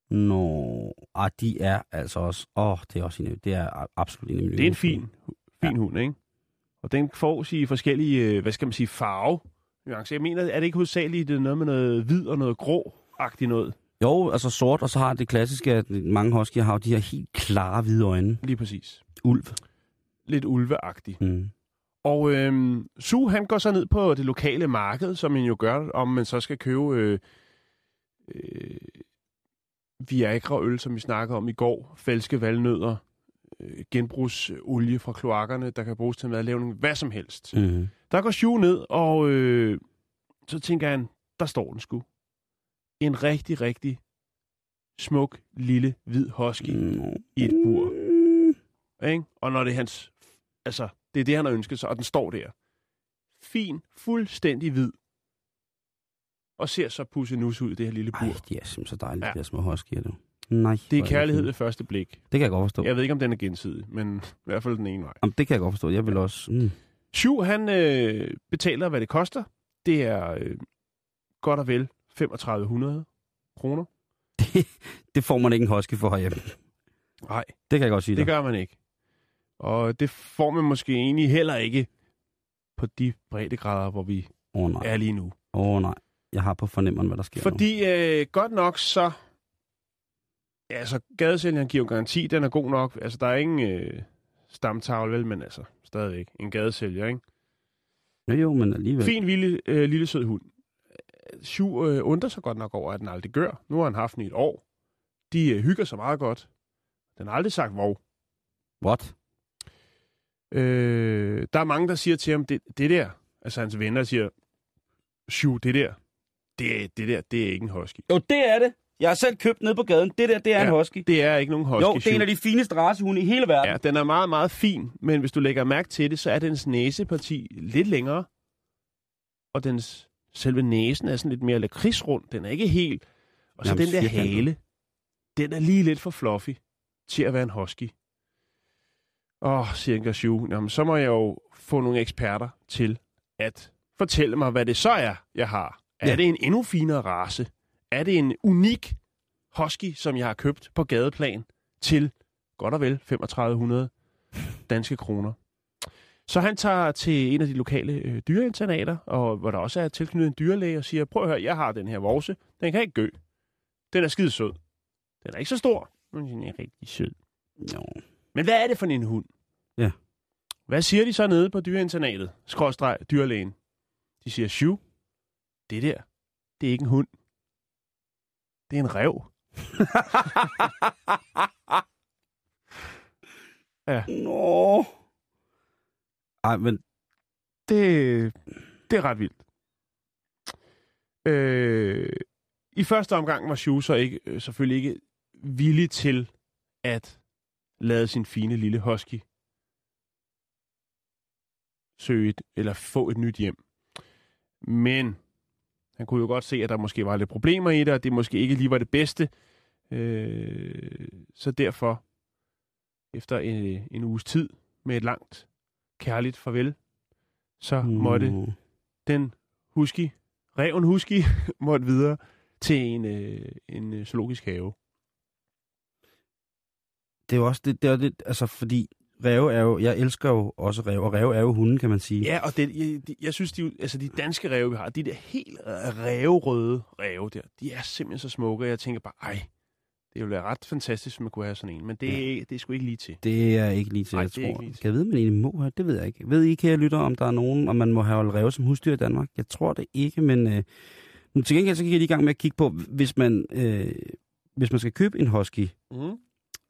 Nå, ah, de er altså også... Åh, oh, det er også en, det er absolut en af mine Det er en fin, fin ja. hund, ikke? Og den fås i forskellige, øh, hvad skal man sige, farve. nuancer. Jeg mener, er det ikke hovedsageligt det er noget med noget hvid og noget grå-agtigt noget? Jo, altså sort, og så har det klassiske, at mange huskyer har de her helt klare hvide øjne. Lige præcis. Ulv. Lidt ulveagtigt. Mm. Og øhm, Su, han går så ned på det lokale marked, som man jo gør, om man så skal købe øh, øh, Viagra-øl, som vi snakkede om i går, falske valnødder, øh, genbrugsolie fra kloakkerne, der kan bruges til madlavning, hvad som helst. Mm. Der går Shu ned, og øh, så tænker han, der står den sgu. En rigtig, rigtig smuk, lille, hvid husky Mm. i et bur. Ikke? Og når det er hans... Altså, det er det, han har ønsket sig, og den står der. Fin, fuldstændig hvid. Og ser så pussenus ud, det her lille bur. Ej, de er simpelthen så dejlige, Ja. ja. de her små huskyer, du. Nej. det er kærlighed ved første blik. Det kan jeg godt forstå. Jeg ved ikke, om den er gensidig, men [laughs] i hvert fald den ene vej. Jamen, det kan jeg godt forstå. Jeg vil også... Mm. Shu, han øh, betaler, hvad det koster. Det er øh, godt og vel 3500 kroner. [laughs] Det får man ikke en husky for herhjemme. Nej, Det kan jeg godt sige det dig. gør man ikke. Og det får man måske egentlig heller ikke på de breddegrader, hvor vi oh, nej. er lige nu. Åh oh, nej. Jeg har på fornemmeren, hvad der sker nu. Fordi øh, godt nok så... Ja, altså, gadesælgeren giver jo garanti, den er god nok. Altså, der er ingen øh, stamtavle, vel, men altså, stadigvæk en gadesælger, ikke? Jo, jo, men alligevel. Fin, lille, øh, lille sød hund. Sju øh, undrer sig godt nok over, at den aldrig gør. Nu har han haft den i et år. De øh, hygger sig meget godt. Den har aldrig sagt vov. What? Øh, der er mange, der siger til ham, det, det der, altså hans venner siger, Sju, det der, det, det der, det er ikke en husky. Jo, det er det. Jeg har selv købt ned på gaden. Det der, det er Ja, en husky. Det er ikke nogen husky, Jo, det er en af de fineste racehunde i hele verden. Ja, den er meget, meget fin, men hvis du lægger mærke til det, så er dens næseparti lidt længere, og dens selve næsen er sådan lidt mere lakridsrund. Den er ikke helt... Og så Jamen, den der hale, den er lige lidt for fluffy til at være en husky. Åh, oh, siger Shu, jamen så må jeg jo få nogle eksperter til at fortælle mig, hvad det så er, jeg har. Er Ja. det en endnu finere race? Er det en unik husky, som jeg har købt på gadeplan til godt og vel 3500 danske kroner? Så han tager til en af de lokale øh, dyreinternater, og hvor der også er tilknyttet en dyrlæge, og siger, prøv at høre, jeg har den her vorse. Den kan ikke gø. Den er skide sød. Den er ikke så stor, men den er rigtig sød. Jo. Men hvad er det for en hund? Ja. Hvad siger de så nede på dyreinternatet? Skråstreg, dyrlægen. De siger, Shu, det der, det er ikke en hund. Det er en rev. [laughs] Nå. Ej, men Det, det er ret vildt. Øh, I første omgang var Shu så ikke, øh, selvfølgelig ikke villig til at lade sin fine lille husky søge et, eller få et nyt hjem. Men han kunne jo godt se, at der måske var lidt problemer i det, og det måske ikke lige var det bedste. Øh, så derfor, efter en, en uges tid med et langt kærligt farvel, så mm. måtte den husky, reven husky, [laughs] måtte videre til en, øh, en øh, zoologisk have. Det er jo også det, det er det, altså fordi ræve er jo, jeg elsker jo også ræve, og ræve er jo hunden, kan man sige. Ja, og det, jeg, de- jeg synes, de, altså de danske ræve, vi har, de der helt ræverøde ræve der, de er simpelthen så smukke, og jeg tænker bare, ej, det ville være ret fantastisk, hvis man kunne have sådan en, men det, ja. det er sgu ikke lige til. Det er ikke lige til, Nej, jeg tror. ikke lige til. Kan jeg vide, man egentlig må have? Det ved jeg ikke. Ved I, kære lytter, om der er nogen, om man må have ræve som husdyr i Danmark? Jeg tror det ikke, men, øh, men til gengæld så gik jeg lige i gang med at kigge på, hvis man, øh, hvis man skal købe en husky, Mm.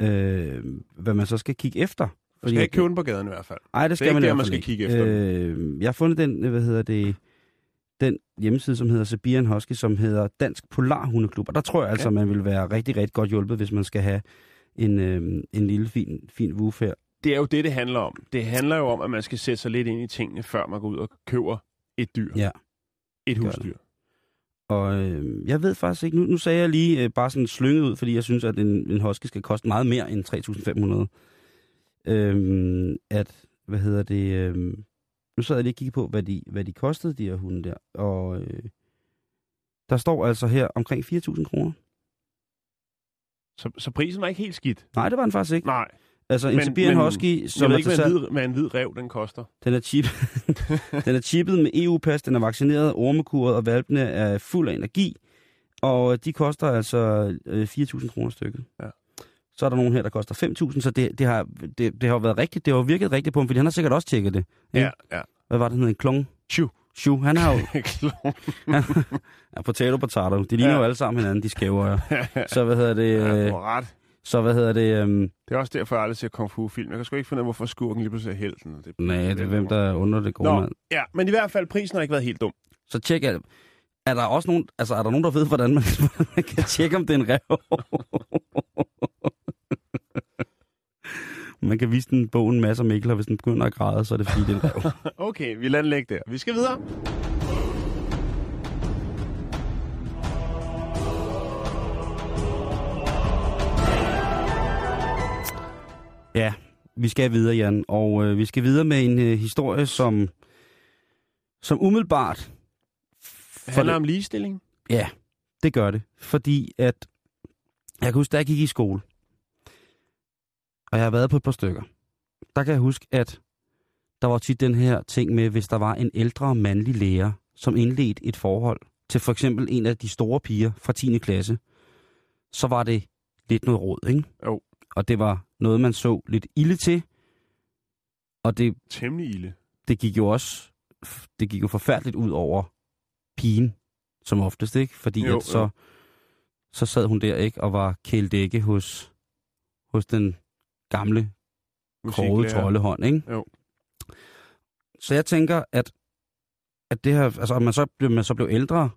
øh, hvad man så skal kigge efter. Man skal ikke købe den på gaden i hvert fald. Nej, det skal ikke man i der, hvert man skal ikke. kigge efter Øh, jeg har fundet den, hvad hedder det, den hjemmeside, som hedder Siberian Husky, som hedder Dansk Polarhundeklub. Og der tror jeg altså, Ja. man vil være rigtig, rigtig godt hjulpet, hvis man skal have en, øh, en lille fin, fin woof her. Det er jo det, det handler om. Det handler jo om, at man skal sætte sig lidt ind i tingene, før man går ud og køber et dyr. Ja. Et husdyr. Og øh, jeg ved faktisk ikke, nu, nu sagde jeg lige øh, bare sådan slynget ud, fordi jeg synes, at en, en husky skal koste meget mere end 3.500. Øhm, at, hvad hedder det, øhm, nu sad jeg lige og kiggede på, hvad de, hvad de kostede, de her hunde der. Og øh, der står altså her omkring 4.000 kroner. Så, så prisen var ikke helt skidt. Nej, det var den faktisk ikke. Nej. Altså en men Husky, Jeg som ved er ikke, hvad en, hvid, hvad en hvid rev den koster. den er, chip, [laughs] den er chippet med EU-pas, den er vaccineret, ormekuret, og valpene er fuld af energi. Og de koster altså øh, 4.000 kroner stykket. Ja. Så er der nogen her, der koster 5.000, så det, det, har, det, det har været rigtigt. Det har virket rigtigt på ham, fordi han har sikkert også tjekket det. Ja, ja. Hvad var det, han hed? En klong? Tju. Shu, han har jo... [laughs] Klon. ja, potato, potato. De ligner Ja. jo alle sammen hinanden, de skæver. [laughs] Så hvad hedder det... Ja, Øh, har ret. så hvad hedder det... Øh, Det er også derfor, jeg aldrig ser kung fu-film. Jeg kan sgu ikke finde ud af, hvorfor skurken lige pludselig er helten. og Det nej, det er hvem, der er under det gode Nå, mand. ja, men i hvert fald, prisen har ikke været helt dum. Så tjek alt. Er der også nogen, altså er der nogen, der ved, hvordan man, [laughs] man kan tjekke, om det er en rev? Man kan vise den bogen masser af Mikkel, og hvis den begynder at græde, så er det fordi, det er en rev. [laughs] Okay, vi lader den ligge der. Vi skal videre. Ja, vi skal videre, Jan, og øh, vi skal videre med en øh, historie, som, som umiddelbart... Det handler om ligestilling. Ja, det gør det. Fordi at... Jeg kan huske, da jeg gik i skole, og jeg har været på et par stykker, der kan jeg huske, at der var tit den her ting med, hvis der var en ældre mandlig lærer, som indledte et forhold til for eksempel en af de store piger fra 10. klasse, så var det lidt noget råd, ikke? Jo. Og det var noget, man så lidt ilde til, og det Temmelig ilde. det gik jo også det gik jo forfærdeligt ud over pigen, som oftest, ikke? Fordi Jo, at så, jo. så sad hun der, ikke? Og var kæledække hos, hos den gamle, Musiklærer. troldehånd, ikke? Jo. Så jeg tænker, at, at det her, altså, at man så, blev, man så blev ældre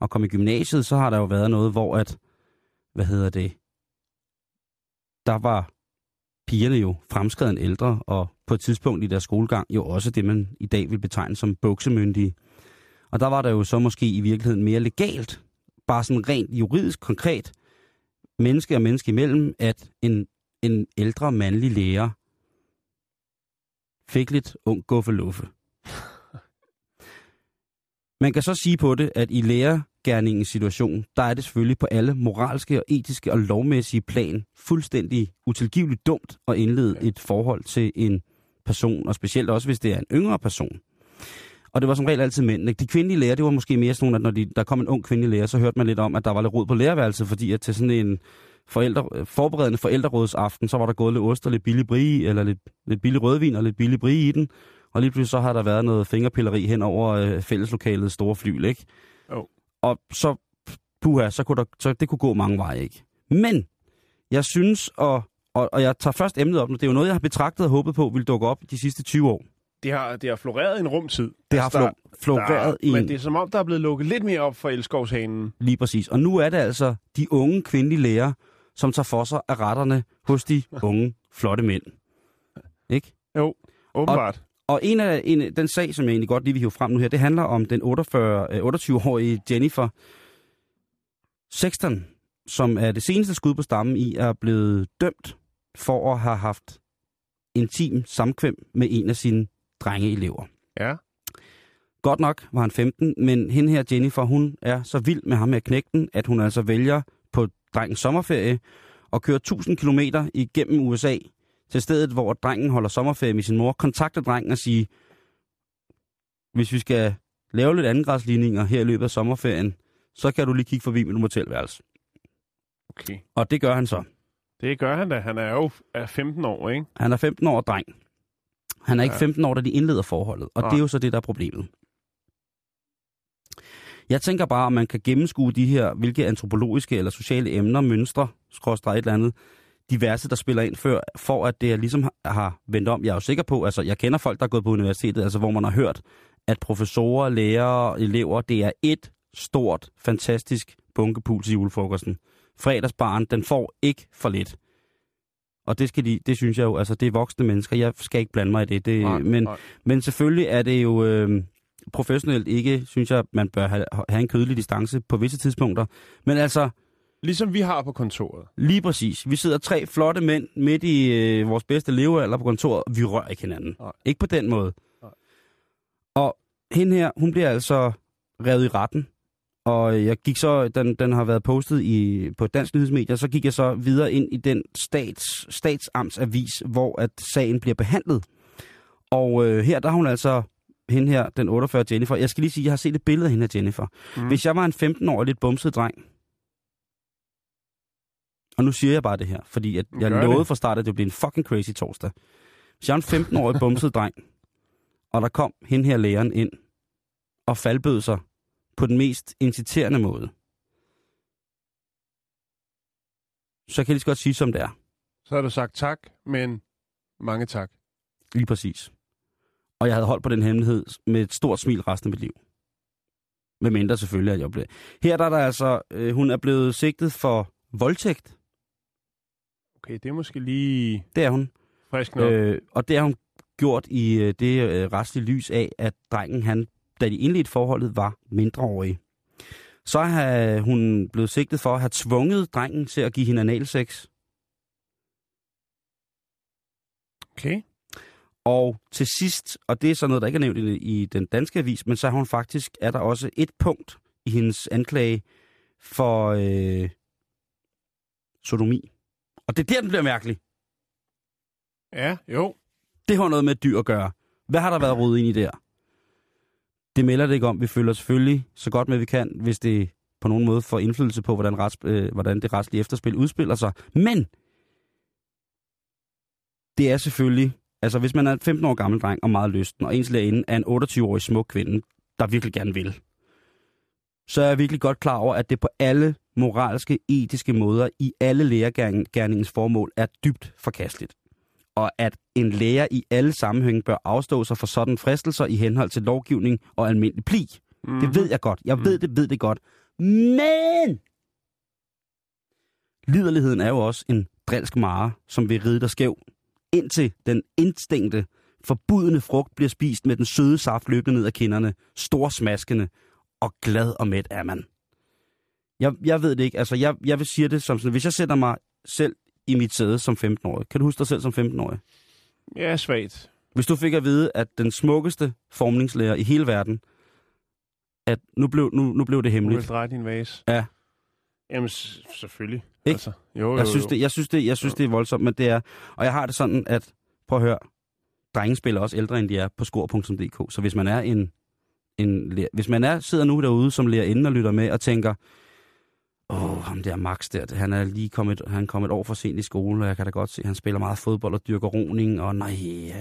og kom i gymnasiet, så har der jo været noget, hvor at, hvad hedder det, der var pigerne jo fremskreden ældre, og på et tidspunkt i deres skolegang jo også det, man i dag vil betegne som buksemyndige. Og der var der jo så måske i virkeligheden mere legalt, bare sådan rent juridisk konkret, menneske og menneske imellem, at en, en ældre mandlig lærer fik lidt ung guffeluffe. Man kan så sige på det, at i lærergærningens situation, der er det selvfølgelig på alle moralske og etiske og lovmæssige plan fuldstændig utilgiveligt dumt at indlede et forhold til en person, og specielt også hvis det er en yngre person. Og det var som regel altid mænd. Ikke? De kvindelige lærer, det var måske mere sådan, at når de, der kom en ung kvindelig lærer, så hørte man lidt om, at der var lidt rod på lærerværelset, fordi at til sådan en forældre, forberedende forældrerådsaften, så var der gået lidt ost og lidt billig brie, eller lidt, lidt billig rødvin og lidt billig brie i den. Og lige pludselig så har der været noget fingerpilleri hen over øh, fælleslokalets store flyl, ikke? Jo. Og så, puha, så kunne der, så det kunne gå mange veje, ikke? Men, jeg synes, og, og, og jeg tager først emnet op nu, det er jo noget, jeg har betragtet og håbet på, vil dukke op de sidste 20 år. Det har, det har floreret i en rumtid. Det har Altså, der- flo- floreret i der, en... Men det er som om, der er blevet lukket lidt mere op for elskovshanen. Lige præcis. Og nu er det altså de unge kvindelige læger, som tager for sig af retterne hos de unge, flotte mænd. Ikke? Jo, åbenbart. Og en af, en, den sag, som jeg egentlig godt lige vil hive frem nu her, det handler om den 48, øh, 28-årige Jennifer Sexton, som er det seneste skud på stammen i, er blevet dømt for at have haft intim samkvem med en af sine drengeelever. Ja. Godt nok var han 15, men hende her Jennifer, hun er så vild med ham med knægten, at hun altså vælger på drengens sommerferie at køre 1000 km igennem USA til stedet, hvor drengen holder sommerferie med sin mor, kontakter drengen og sige, hvis vi skal lave lidt andengradsligninger her i løbet af sommerferien, så kan du lige kigge forbi mit motelværelse. Okay. Og det gør han så. Det gør han da. Han er jo er 15 år, ikke? Han er 15 år dreng. Han er ikke Ja. 15 år, da de indleder forholdet. Og Nej. det er jo så det, der er problemet. Jeg tænker bare, om man kan gennemskue de her, hvilke antropologiske eller sociale emner, mønstre, skråstrej et eller andet, diverse, der spiller ind før, for at det ligesom har- har vendt om. Jeg er jo sikker på, altså jeg kender folk, der er gået på universitetet, altså hvor man har hørt, at professorer, lærere, elever, det er et stort, fantastisk bunkepuls i julefrokosten. Fredagsbarn, den får ikke for lidt. Og det, skal de, det synes jeg jo, altså det er voksne mennesker, jeg skal ikke blande mig i det. det Nej, men, nej. men selvfølgelig er det jo øh, professionelt ikke, synes jeg, man bør have, have en kødelig distance på visse tidspunkter. Men altså, Ligesom vi har på kontoret. lige præcis. Vi sidder tre flotte mænd midt i øh, vores bedste levealder på kontoret, og vi rører ikke hinanden. Nej. Ikke på den måde. Nej. Og hende her, hun bliver altså revet i retten. Og jeg gik så, den, den har været postet i, på dansk nyhedsmedier, så gik jeg så videre ind i den stats, statsamtsavis, hvor at sagen bliver behandlet. Og øh, her der har hun altså, hende her, den 48 Jennifer, jeg skal lige sige, jeg har set et billede af hende her Jennifer. Mm. Hvis jeg var en 15-årig lidt bumset dreng, og nu siger jeg bare det her, fordi at jeg Gør lovede det. fra start, at det blev en fucking crazy torsdag. Hvis jeg er en 15-årig bumset dreng, og der kom hende her læreren ind, og faldbød sig på den mest inciterende måde, så kan jeg lige så godt sige, som det er. Så har du sagt tak, men mange tak. Lige præcis. Og jeg havde holdt på den hemmelighed med et stort smil resten af mit liv. Med mindre selvfølgelig, at jeg blev... Her der er der altså... Øh, hun er blevet sigtet for voldtægt. Okay, det er måske lige Det er hun. frisk nok. Øh. Øh, og det har hun gjort i øh, det øh, restlige lys af, at drengen, han, da de indledte forholdet, var mindreårig. Så har hun blevet sigtet for at have tvunget drengen til at give hende analsex. Okay. Og til sidst, og det er så noget, der ikke er nævnt i, i den danske avis, men så har hun faktisk, er der også et punkt i hendes anklage for øh, sodomi. Og det er der, den bliver mærkelig. Ja, jo. Det har noget med dyr at gøre. Hvad har der været rodet ind i der? Det melder det ikke om. Vi følger selvfølgelig så godt med, vi kan, hvis det på nogen måde får indflydelse på, hvordan, rets, øh, hvordan det retslige efterspil udspiller sig. Men det er selvfølgelig, altså hvis man er en 15 år gammel dreng og meget lysten, og ens lærerinde er en 28-årig smuk kvinde, der virkelig gerne vil, så er jeg virkelig godt klar over, at det på alle moralske, etiske måder i alle lærergærningens formål er dybt forkasteligt. Og at en lærer i alle sammenhænge bør afstå sig for sådan fristelser i henhold til lovgivning og almindelig pli. Mm-hmm. Det ved jeg godt. Jeg ved det, ved det godt. Men liderligheden er jo også en drilsk mare, som vil ride dig skæv, indtil den instinkte, forbudende frugt bliver spist med den søde saft løbende ned ad kinderne, storsmaskende, og glad og mæt er man. Jeg, jeg ved det ikke. Altså, jeg, jeg vil sige det som sådan, hvis jeg sætter mig selv i mit sæde som 15-årig. Kan du huske dig selv som 15-årig? Ja, svagt. Hvis du fik at vide, at den smukkeste formningslærer i hele verden, at nu blev, nu, nu blev det Du vil hemmeligt. dreje din vase. Ja. Jamen, selvfølgelig. Ikke? Altså, jo, jo, Jeg synes, jo. det, jeg synes, det, jeg synes, det er voldsomt, men det er... Og jeg har det sådan, at... Prøv at høre. Drenge spiller også ældre, end de er på skor.dk. Så hvis man er en... en hvis man er, sidder nu derude som lærer inden og lytter med og tænker, åh, oh, ham der Max der, han er lige kommet, han kom et år for sent i skole, og jeg kan da godt se, at han spiller meget fodbold og dyrker roning, og nej,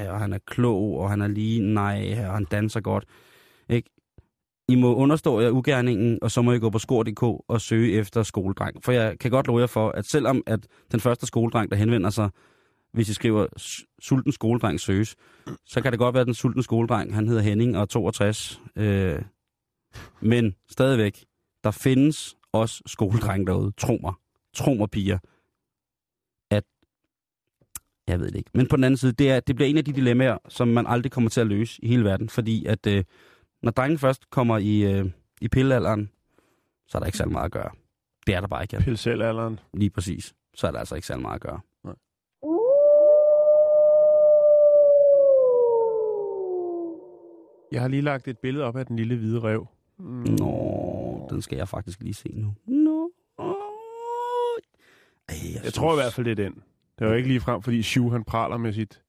og han er klog, og han er lige, nej, og han danser godt. Ikke? I må understå jer ugerningen, og så må I gå på skor.dk og søge efter skoledreng. For jeg kan godt love jer for, at selvom at den første skoledreng, der henvender sig, hvis I skriver sulten skoledreng søges, så kan det godt være, at den sulten skoledreng, han hedder Henning og er 62. Øh, men stadigvæk, der findes også skoledreng derude. Tro mig. Tro mig, piger. At Jeg ved det ikke. Men på den anden side, det, er, det bliver en af de dilemmaer, som man aldrig kommer til at løse i hele verden. Fordi at øh, når drengen først kommer i, øh, i pillealderen, så er der ikke særlig meget at gøre. Det er der bare ikke, Jan. Pille selv alderen. Lige præcis. Så er der altså ikke særlig meget at gøre. Jeg har lige lagt et billede op af den lille hvide rev. Mm. Nå, den skal jeg faktisk lige se nu. Nå. Ej, jeg, Jeg tror i hvert fald, det er den. Det var ikke lige frem, fordi Shu han praler med sit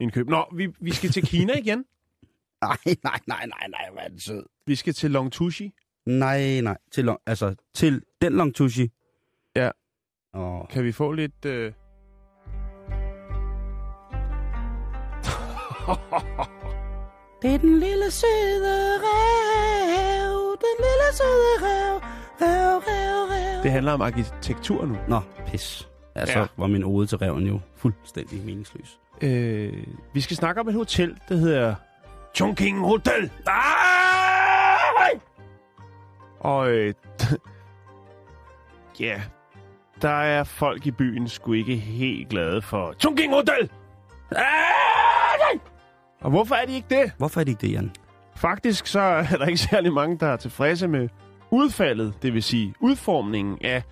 indkøb. Nå, vi, vi skal til Kina igen. [laughs] Nej, nej, nej, nej, nej, hvad er det sød. Vi skal til Longtushi. Nej, nej. Til, long, altså, til den Longtushi. Ja. Åh, Kan vi få lidt... Øh... [laughs] Det er den lille søde rev, den lille søde rev, rev, rev, rev. Det handler om arkitektur nu. Nå, pis. Altså, ja. var min ode til reven jo fuldstændig meningsløs. Øh, vi skal snakke om et hotel, der hedder Chongqing Hotel. Ah! Og øh, [laughs] ja, der er folk i byen sgu ikke helt glade for Chongqing Hotel. Ah! Og hvorfor er de ikke det? Hvorfor er det ikke det, Jan? Faktisk så [laughs] er der ikke særlig mange, der er tilfredse med udfaldet, det vil sige udformningen af,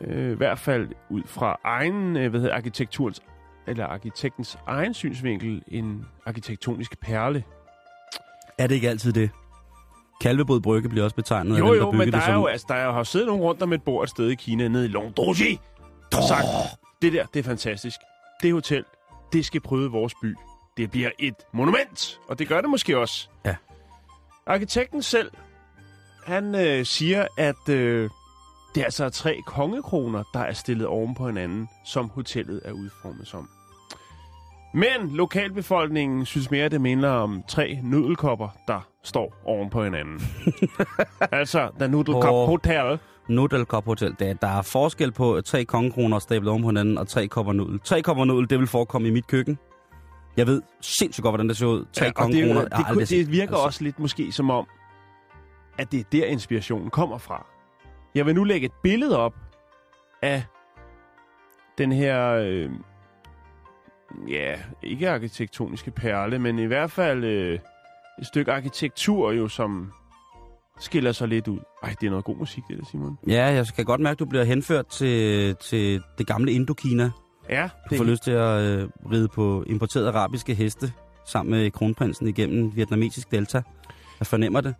øh, i hvert fald ud fra egen, øh, hvad hedder arkitekturens, eller arkitektens egen synsvinkel, en arkitektonisk perle. Er det ikke altid det? Kalvebod Brygge bliver også betegnet Jo, af dem, der jo, men der det er som... jo, altså, der er jo har siddet nogen rundt om et bord et sted i Kina, nede i Longdoji, og sagt, det der, det er fantastisk. Det hotel, det skal prøve vores by. Det bliver et monument, og det gør det måske også. Ja. Arkitekten selv, han øh, siger, at øh, det er altså tre kongekroner, der er stillet oven på hinanden, som hotellet er udformet som. Men lokalbefolkningen synes mere, at det minder om tre nudelkopper, der står oven på hinanden. [laughs] altså, Cup Åh. Hotel. Nudel Cup Hotel. Der, der er forskel på tre kongekroner stablet oven på hinanden og tre kopper nudel. Tre kopper nudel, det vil forekomme i mit køkken. Jeg ved sindssygt godt, hvordan det ser ud. Tre Ja, det, er kongekroner. det, det, set. det virker Altså, også lidt måske som om, at det er der inspirationen kommer fra. Jeg vil nu lægge et billede op af den her, øh, ja, ikke arkitektoniske perle, men i hvert fald øh, et stykke arkitektur jo, som skiller sig lidt ud. Ej, det er noget god musik, det der, Simon. Ja, jeg kan godt mærke, at du bliver henført til, til det gamle Indokina. Ja, Du får lyst til at øh, ride på importerede arabiske heste sammen med kronprinsen igennem vietnamesisk delta. Jeg fornemmer det.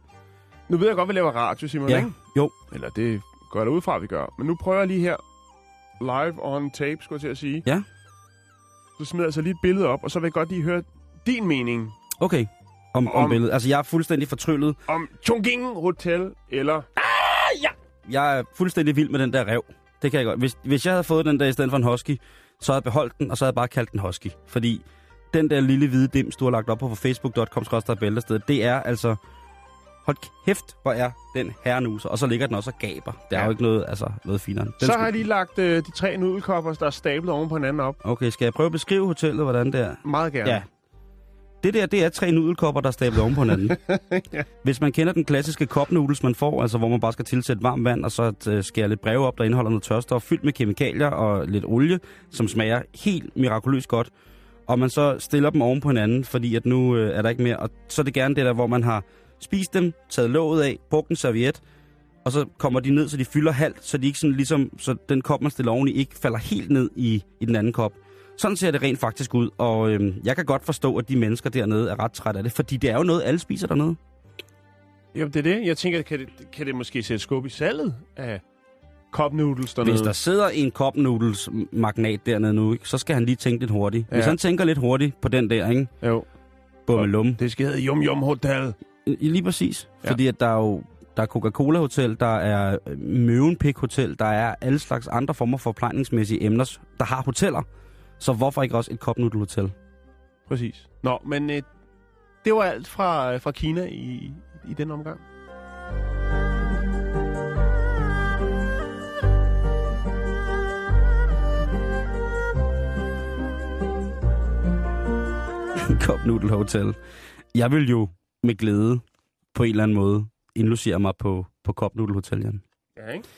Nu ved jeg godt, at vi laver radio, Simon, Ja, ikke? jo. Eller det går jeg da ud fra, at vi gør. Men nu prøver jeg lige her, live on tape, skulle jeg til at sige. Ja. Så smider jeg altså lige et billede op, og så vil jeg godt lige høre din mening Okay. Om, om Om- billedet. Altså, jeg er fuldstændig fortryllet. om Chongqing Hotel, eller... Jeg er fuldstændig vild med den der rev. Det kan jeg godt. Hvis, hvis jeg havde fået den der i stedet for en husky, så havde jeg beholdt den, og så havde jeg bare kaldt den husky. Fordi den der lille hvide dims, du har lagt op på facebook.com bæltested, det er altså... Hold kæft, hvor er den herrenuser. Og så ligger den også og gaber. Det er Ja. jo ikke noget, altså, noget finere. Den så skal- har jeg lige lagt øh, de tre nudelkopper, der er stablet oven på hinanden op. Okay, skal jeg prøve at beskrive hotellet, hvordan det er? Meget gerne. Ja. Det der, det er tre nudelkopper, der er stablet oven på hinanden. [laughs] Ja. Hvis man kender den klassiske noodles, man får, altså hvor man bare skal tilsætte varmt vand, og så øh, skære lidt breve op, der indeholder noget tørstof, fyldt med kemikalier og lidt olie, som smager helt mirakuløst godt. Og man så stiller dem oven på hinanden, fordi at nu øh, er der ikke mere. Og så er det gerne det der, hvor man har spist dem, taget låget af, brugt en serviet, og så kommer de ned, så de fylder halvt, så de ikke sådan ligesom, så den kop, man stiller oveni, ikke falder helt ned i, i den anden kop. Sådan ser det rent faktisk ud, og øhm, jeg kan godt forstå, at de mennesker dernede er ret trætte af det, fordi det er jo noget, alle spiser dernede. Jamen, det er det. Jeg tænker, kan det, kan det måske sætte skub i salget af cup noodles dernede? Hvis der sidder en cup noodles magnat dernede nu, ikke, så skal han lige tænke lidt hurtigt. Hvis Ja. han tænker lidt hurtigt på den der, ikke? Jo, Bummelum. det skal hedde Yum Yum Hotel. Lige præcis. Ja. Fordi at der er jo der er Coca-Cola Hotel, der er øh, Møvenpik Hotel, der er alle slags andre former for plejningsmæssige emner, der har hoteller. Så hvorfor ikke også et cup noodle hotel? Præcis. Nå, men øh, det var alt fra, fra Kina i, i den omgang. [laughs] cup noodle hotel. Jeg vil jo med glæde på en eller anden måde indlogere mig på, på cup noodle hotel, Jan. Ja, ikke?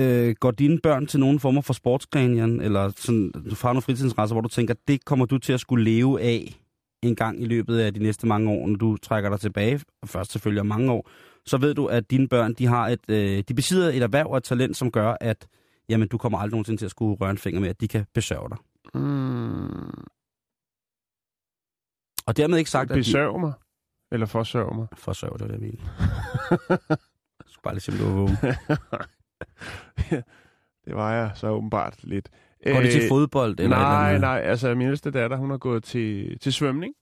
Øh, går dine børn til nogen former for sportsgren, Jan? Eller sådan, du har nogle fritidsinteresser, hvor du tænker, det kommer du til at skulle leve af en gang i løbet af de næste mange år, når du trækker dig tilbage, og først selvfølgelig om mange år, så ved du, at dine børn, de har et, øh, de besidder et erhverv og et talent, som gør, at jamen, du kommer aldrig nogensinde til at skulle røre en finger med, at de kan besørge dig. Mm, Og dermed ikke sagt, at de... besørg mig. Eller forsørg mig. Forsørg, det var det, jeg mente. Jeg skulle bare lige se, om du var vågen. [laughs] det var jeg så åbenbart lidt. Går de til Øh, fodbold? Eller et eller nej, nej. Altså, min ældste datter, hun har gået til, til svømning.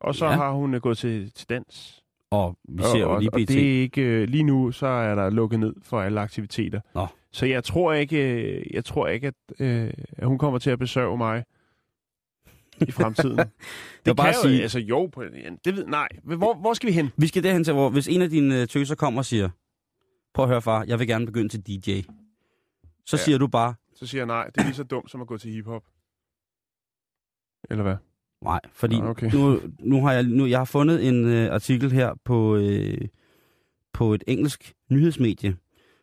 Og så Ja. har hun øh, gået til, til dans. Og vi ser og, jo og, lige og pt. det er ikke... øh, Lige nu, så er der lukket ned for alle aktiviteter. Nå. Så jeg tror ikke, jeg tror ikke at, øh, at hun kommer til at besøge mig i fremtiden. [laughs] det vil bare kan jo, sige- altså jo, på, det ved, nej. Hvor, hvor skal vi hen? Vi skal derhen til, hvor hvis en af dine øh, tøser kommer og siger, prøv at høre far, jeg vil gerne begynde til DJ. Så Ja. siger du bare, Så siger jeg nej, det er lige så dumt som at gå til hiphop. Eller hvad? nej, fordi Nå, okay. nu, nu har jeg, nu, jeg har fundet en øh, artikel her på, øh, på et engelsk nyhedsmedie,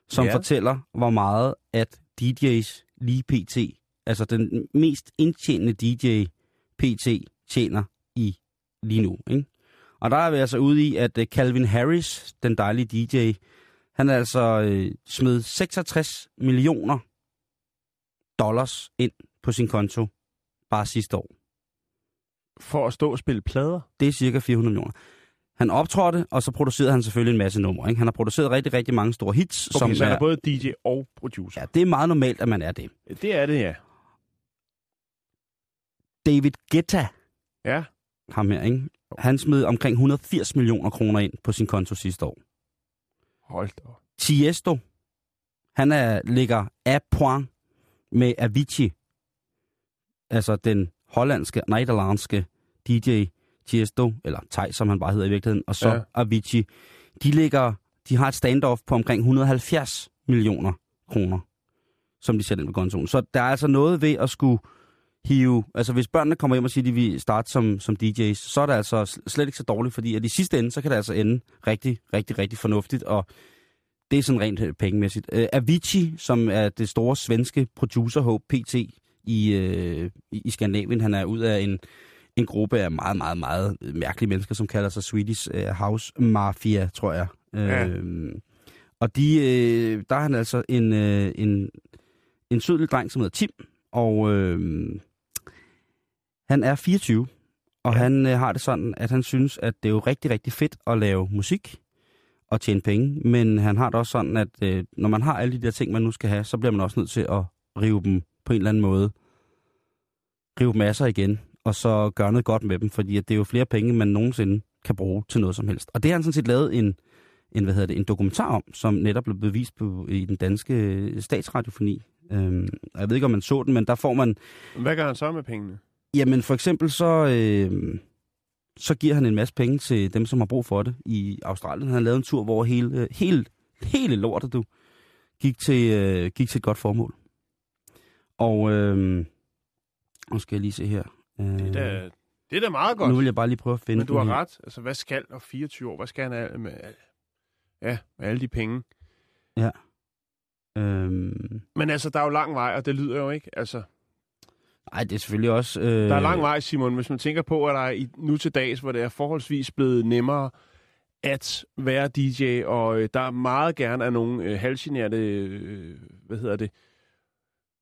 som Ja. fortæller, hvor meget at DJ's lige pt, altså den mest indtjenende DJ pt tjener i lige nu. Ikke? Og der er vi altså ude i, at øh, Calvin Harris, den dejlige DJ, han er altså øh, smed 66 millioner dollars ind på sin konto bare sidste år. For at stå og spille plader? Det er cirka 400 millioner. Han optrådte, og så producerede han selvfølgelig en masse numre. Ikke? Han har produceret rigtig, rigtig mange store hits. Okay, som så han er både DJ og producer. Ja, det er meget normalt, at man er det. Det er det, ja. David Guetta, Ja. ham her, ikke? han smed omkring 180 millioner kroner ind på sin konto sidste år. Hold da. Tiesto, han er, ligger af point med Avicii, altså den hollandske, nederlandske DJ Tiesto, eller Tej, som han bare hedder i virkeligheden, og så ja. Avicii. De ligger, de har et standoff på omkring 170 millioner kroner, som de sætter ind på kontoen. Så der er altså noget ved at skulle hive, altså hvis børnene kommer hjem og siger, at de vil starte som, som DJ's, så er det altså sl- slet ikke så dårligt, fordi at i sidste ende, så kan det altså ende rigtig, rigtig, rigtig fornuftigt, og det er sådan rent øh, pengemæssigt. Uh, Avicii, som er det store svenske producer Hope PT i, uh, i, Skandinavien, han er ud af en, en gruppe af meget, meget, meget mærkelige mennesker, som kalder sig Swedish House Mafia, tror jeg. Ja. Uh, og de, uh, der er han altså en, uh, en, en sød lille dreng, som hedder Tim, og uh, han er 24, og ja. han uh, har det sådan, at han synes, at det er jo rigtig, rigtig fedt at lave musik og tjene penge, men han har det også sådan, at øh, når man har alle de der ting, man nu skal have, så bliver man også nødt til at rive dem på en eller anden måde. Rive dem af sig igen, og så gøre noget godt med dem, fordi at det er jo flere penge, man nogensinde kan bruge til noget som helst. Og det har han sådan set lavet en, en, hvad hedder det, en dokumentar om, som netop blev bevist på, i den danske statsradiofoni. Øhm, jeg ved ikke, om man så den, men der får man Hvad gør han så med pengene? Jamen for eksempel så, øh, så giver han en masse penge til dem, som har brug for det i Australien. Han har lavet en tur, hvor hele, hele, hele lortet du gik til, øh, gik til et godt formål. Og øh, nu skal jeg lige se her. Øh, Det er da, det er da meget godt. nu vil jeg bare lige prøve at finde Men du har ret. Altså, hvad skal og 24 år? Hvad skal han af med, ja, med alle de penge? Øh, Men altså, der er jo lang vej, og det lyder jo ikke. Altså, Nej, det er selvfølgelig også... Øh, der er lang vej, Simon, hvis man tænker på, at der er i, nu til dags, hvor det er forholdsvis blevet nemmere at være DJ, og øh, der er meget gerne af nogle øh, halvgenerte, øh, hvad hedder det,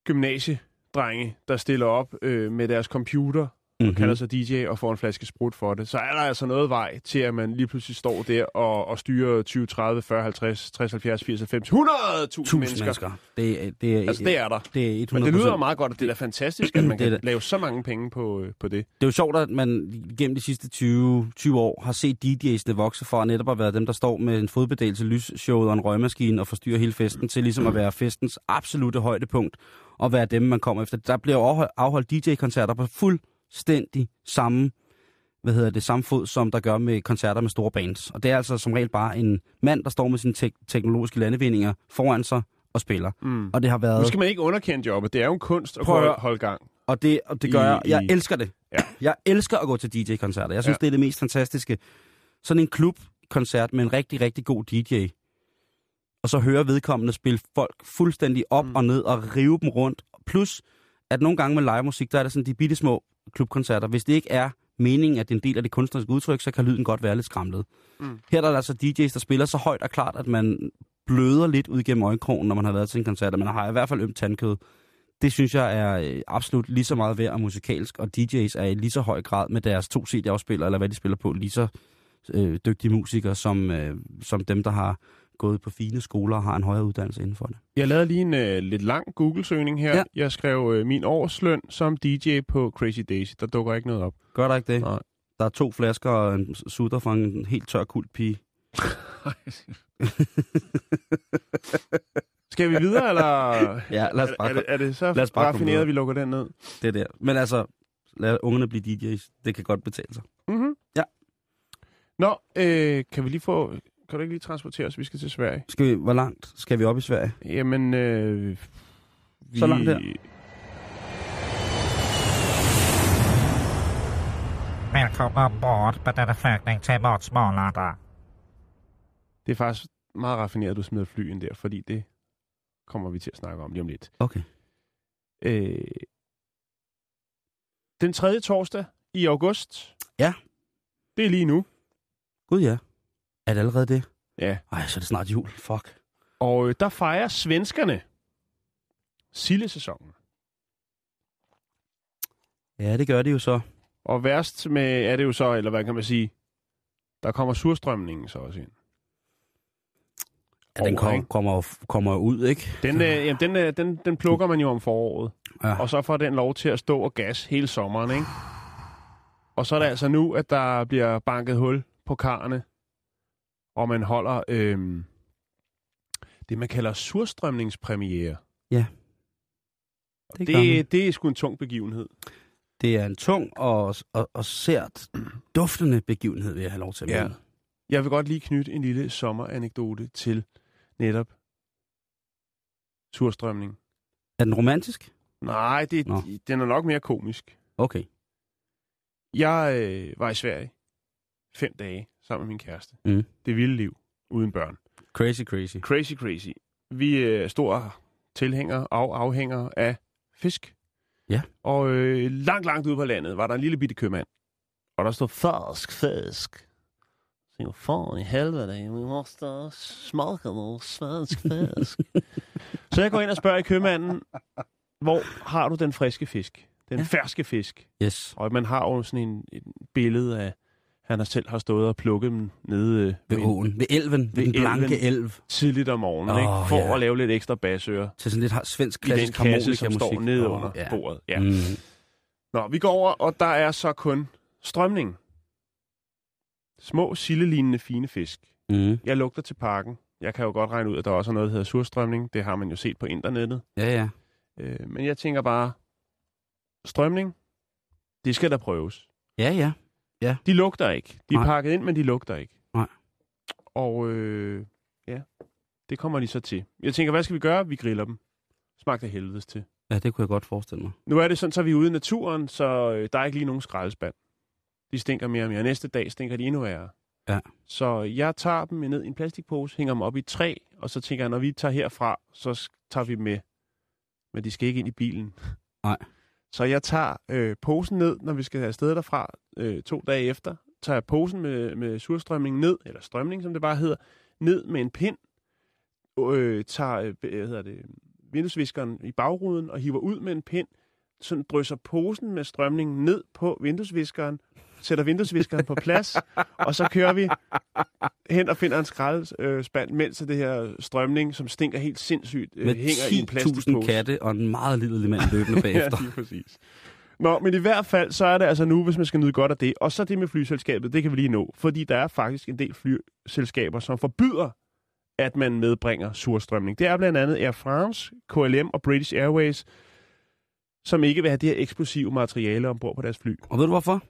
gymnasiedrenge, der stiller op øh, med deres computer mm-hmm. kalder sig DJ og får en flaske sprut for det, så er der altså noget vej til, at man lige pludselig står der og, og styrer 20, 30, 40, 50, 60, 70, 80, 90, 100.000 Tusind mennesker. mennesker. Det, er- det, er, Altså, det er der. det er 100%. Men det lyder meget godt, og det er da fantastisk, at man kan det. lave så mange penge på, øh, på det. Det er jo sjovt, at man gennem de sidste 20, 20 år har set DJ'sne vokse fra netop at være dem, der står med en fodbeddelse, lysshowet og en røgmaskine og forstyrrer hele festen, til ligesom at være festens absolute højdepunkt og være dem, man kommer efter. Der bliver afholdt, DJ-koncerter på fuldstændig samme, hvad hedder det, samme fod, som der gør med koncerter med store bands. Og det er altså som regel bare en mand, der står med sine tek- teknologiske landevindinger foran sig og spiller. Mm. Og det har været... Nu skal man ikke underkende jobbet. Det er jo en kunst at Prøv og holde gang. Og det, og det gør I- jeg. Jeg i- elsker det. Ja. Jeg elsker at gå til DJ-koncerter. Jeg synes, ja. det er det mest fantastiske. Sådan en klubkoncert med en rigtig, rigtig god DJ. og så høre vedkommende spille folk fuldstændig op mm. og ned og rive dem rundt. Plus, at nogle gange med live musik, der er der sådan de bitte små klubkoncerter. Hvis det ikke er meningen, at det er en del af det kunstneriske udtryk, så kan lyden godt være lidt skramlet. Mm. Her der er der altså DJ's, der spiller så højt og klart, at man bløder lidt ud gennem øjenkrogen, når man har været til en koncert, og man har i hvert fald ømt tandkød. Det synes jeg er øh, absolut lige så meget værd og musikalsk, og DJ's er i lige så høj grad med deres to CD-afspillere, eller hvad de spiller på, lige så øh, dygtige musikere, som, øh, som dem, der har gået på fine skoler og har en højere uddannelse inden for det. Jeg lavede lige en øh, lidt lang Google-søgning her. Ja. Jeg skrev øh, min årsløn som DJ på Crazy Daisy. Der dukker ikke noget op. Gør der ikke det? Nej. Der er to flasker og en sutter fra en helt tør kult pige. [laughs] Skal vi videre, eller Ja, lad os er, bare er, det, er det så lad os bare raffineret, at vi lukker den ned? det der. Men altså, lad ungerne blive DJ's. Det kan godt betale sig. Mm-hmm. Ja. Nå, øh, kan vi lige få... Kan du ikke lige transportere os? Vi skal til Sverige. Skal vi, hvor langt skal vi op i Sverige? Jamen, øh, vi... Så langt der. Välkomna ombord på denna flygning till Matsmalanda. Det er faktisk meget raffineret, at du smider fly ind der, fordi det kommer vi til at snakke om lige om lidt. Okay. Øh, den tredje torsdag i august. Ja. Det er lige nu. Gud ja. Er det allerede det? Ja. Ej, så er det snart jul. Fuck. Og øh, der fejrer svenskerne sildesæsonen. Ja, det gør det jo så. Og værst med er det jo så, eller hvad kan man sige, der kommer surstrømningen så også ind. Ja, den kom, ikke? kommer, kommer ud, ikke? Den, øh, jamen, den, øh, den, den plukker man jo om foråret. Ja. Og så får den lov til at stå og gas hele sommeren, ikke? Og så er det altså nu, at der bliver banket hul på karne, og man holder øhm, det, man kalder surstrømningspremiere. Ja. Det det, det er sgu en tung begivenhed. Det er en tung og, og, og sært duftende begivenhed, vil jeg have lov til at Ja. mene. Jeg vil godt lige knytte en lille sommeranekdote til netop surstrømning. Er den romantisk? Nej, det, Nå. den er nok mere komisk. Okay. Jeg øh, var i Sverige fem dage sammen med min kæreste. Mm. Det vilde liv uden børn. Crazy, crazy. Crazy, crazy. Vi øh, er store tilhængere og afhængere af fisk. Ja. Og øh, langt, langt ude på landet var der en lille bitte købmand. Og der stod fersk fisk. Så jeg fan i helvede, vi måste smage noget svensk fisk. [laughs] så jeg går ind og spørger i købmanden, hvor har du den friske fisk? Den ja. ferske fisk. Yes. Og man har jo sådan en, en billede af, han har selv har stået og plukket dem nede øh, Ved åen. Ved elven. Ved, Ved den blanke elven. elv. tidligt om morgenen, Åh, ikke? for ja. at lave lidt ekstra basører Til sådan lidt svensk i den klassisk kasse, som står nede Åh, under ja. bordet. Ja. Mm. Nå, vi går over, og der er så kun strømning. Små, sildelignende fine fisk. Mm. Jeg lugter til parken. Jeg kan jo godt regne ud, at der også er noget, der hedder surstrømning. Det har man jo set på internettet. Ja, ja. Øh, men jeg tænker bare, strømning, det skal der prøves. Ja, ja. De lugter ikke. De er Nej. pakket ind, men de lugter ikke. Nej. Og øh, ja, det kommer de så til. Jeg tænker, hvad skal vi gøre? Vi griller dem. Smagt af helvedes til. Ja, det kunne jeg godt forestille mig. Nu er det sådan, så er vi ude i naturen, så øh, der er ikke lige nogen skraldespand. De stinker mere og mere. Næste dag stinker de endnu værre. Ja. Så jeg tager dem ned i en plastikpose, hænger dem op i et træ, og så tænker jeg, når vi tager herfra, så tager vi dem med. Men de skal ikke ind i bilen. Nej. Så jeg tager øh, posen ned, når vi skal afsted derfra øh, to dage efter. Tager jeg posen med, med surstrømning ned, eller strømning, som det bare hedder, ned med en pind. Øh, tager øh, hvad hedder det, vinduesviskeren i bagruden og hiver ud med en pind. Sådan drysser posen med strømningen ned på vinduesviskeren, sætter vinduesviskeren på plads, og så kører vi hen og finder en skraldespand, mens det her strømning, som stinker helt sindssygt, øh, Med hænger i en 10.000 plastikpose. katte og en meget lille mand løbende [laughs] bagefter. Ja, lige præcis. Nå, men i hvert fald, så er det altså nu, hvis man skal nyde godt af det. Og så det med flyselskabet, det kan vi lige nå. Fordi der er faktisk en del flyselskaber, som forbyder, at man medbringer surstrømning. Det er blandt andet Air France, KLM og British Airways, som ikke vil have det her eksplosive materiale ombord på deres fly. Og ved du hvorfor?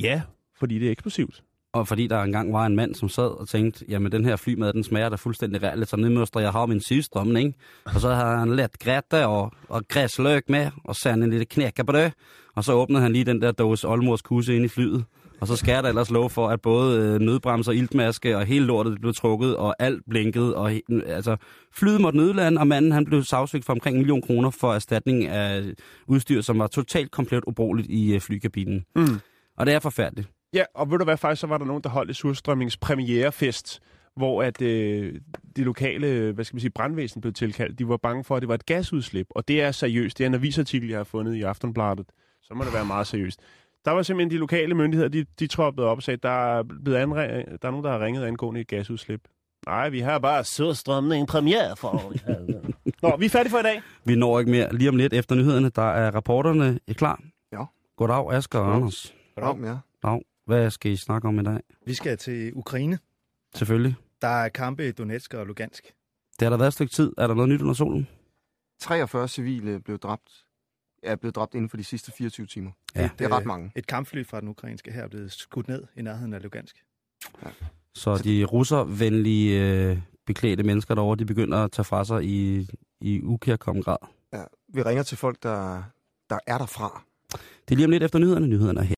Ja, fordi det er eksplosivt. Og fordi der engang var en mand, som sad og tænkte, jamen den her flymad, den smager da fuldstændig så nu måste jeg have min sygstrømning. Og så havde han let grætte og, og græsløg med, og sand en lille knækkebrød. Og så åbnede han lige den der dåse oldmors kusse ind i flyet. Og så skal da ellers love for, at både øh, nødbremser, iltmaske og hele lortet blev trukket, og alt blinkede. Og, he- altså, flyet måtte nødlande, og manden han blev sagsøgt for omkring en million kroner for erstatning af udstyr, som var totalt komplet ubrugeligt i øh, flykabinen. Mm. Og det er forfærdeligt. Ja, og ved du hvad, faktisk så var der nogen, der holdt et surstrømmings premierefest, hvor at øh, det lokale, hvad skal man sige, brandvæsen blev tilkaldt. De var bange for, at det var et gasudslip, og det er seriøst. Det er en avisartikel, jeg har fundet i Aftonbladet. Så må det være meget seriøst. Der var simpelthen de lokale myndigheder, de, de troppede op og sagde, der er, blevet anre- der er nogen, der har ringet angående et gasudslip. Nej, vi har bare surstrømning premiere for. [laughs] Nå, vi er færdige for i dag. Vi når ikke mere. Lige om lidt efter nyhederne, der er rapporterne er klar. Ja. Goddag, Asger og Anders. Goddag, ja. Dag. Hvad skal I snakke om i dag? Vi skal til Ukraine. Selvfølgelig. Der er kampe i Donetsk og Lugansk. Det har der været et stykke tid. Er der noget nyt under solen? 43 civile blev dræbt, er blevet dræbt inden for de sidste 24 timer. Ja. Det er ret mange. Et kampfly fra den ukrainske her er blevet skudt ned i nærheden af Lugansk. Så de russervenlige øh, beklædte mennesker derovre, de begynder at tage fra sig i, i ukærkommen grad. Ja. Vi ringer til folk, der, der er derfra. Det er lige om lidt efter nyhederne. Nyhederne er her.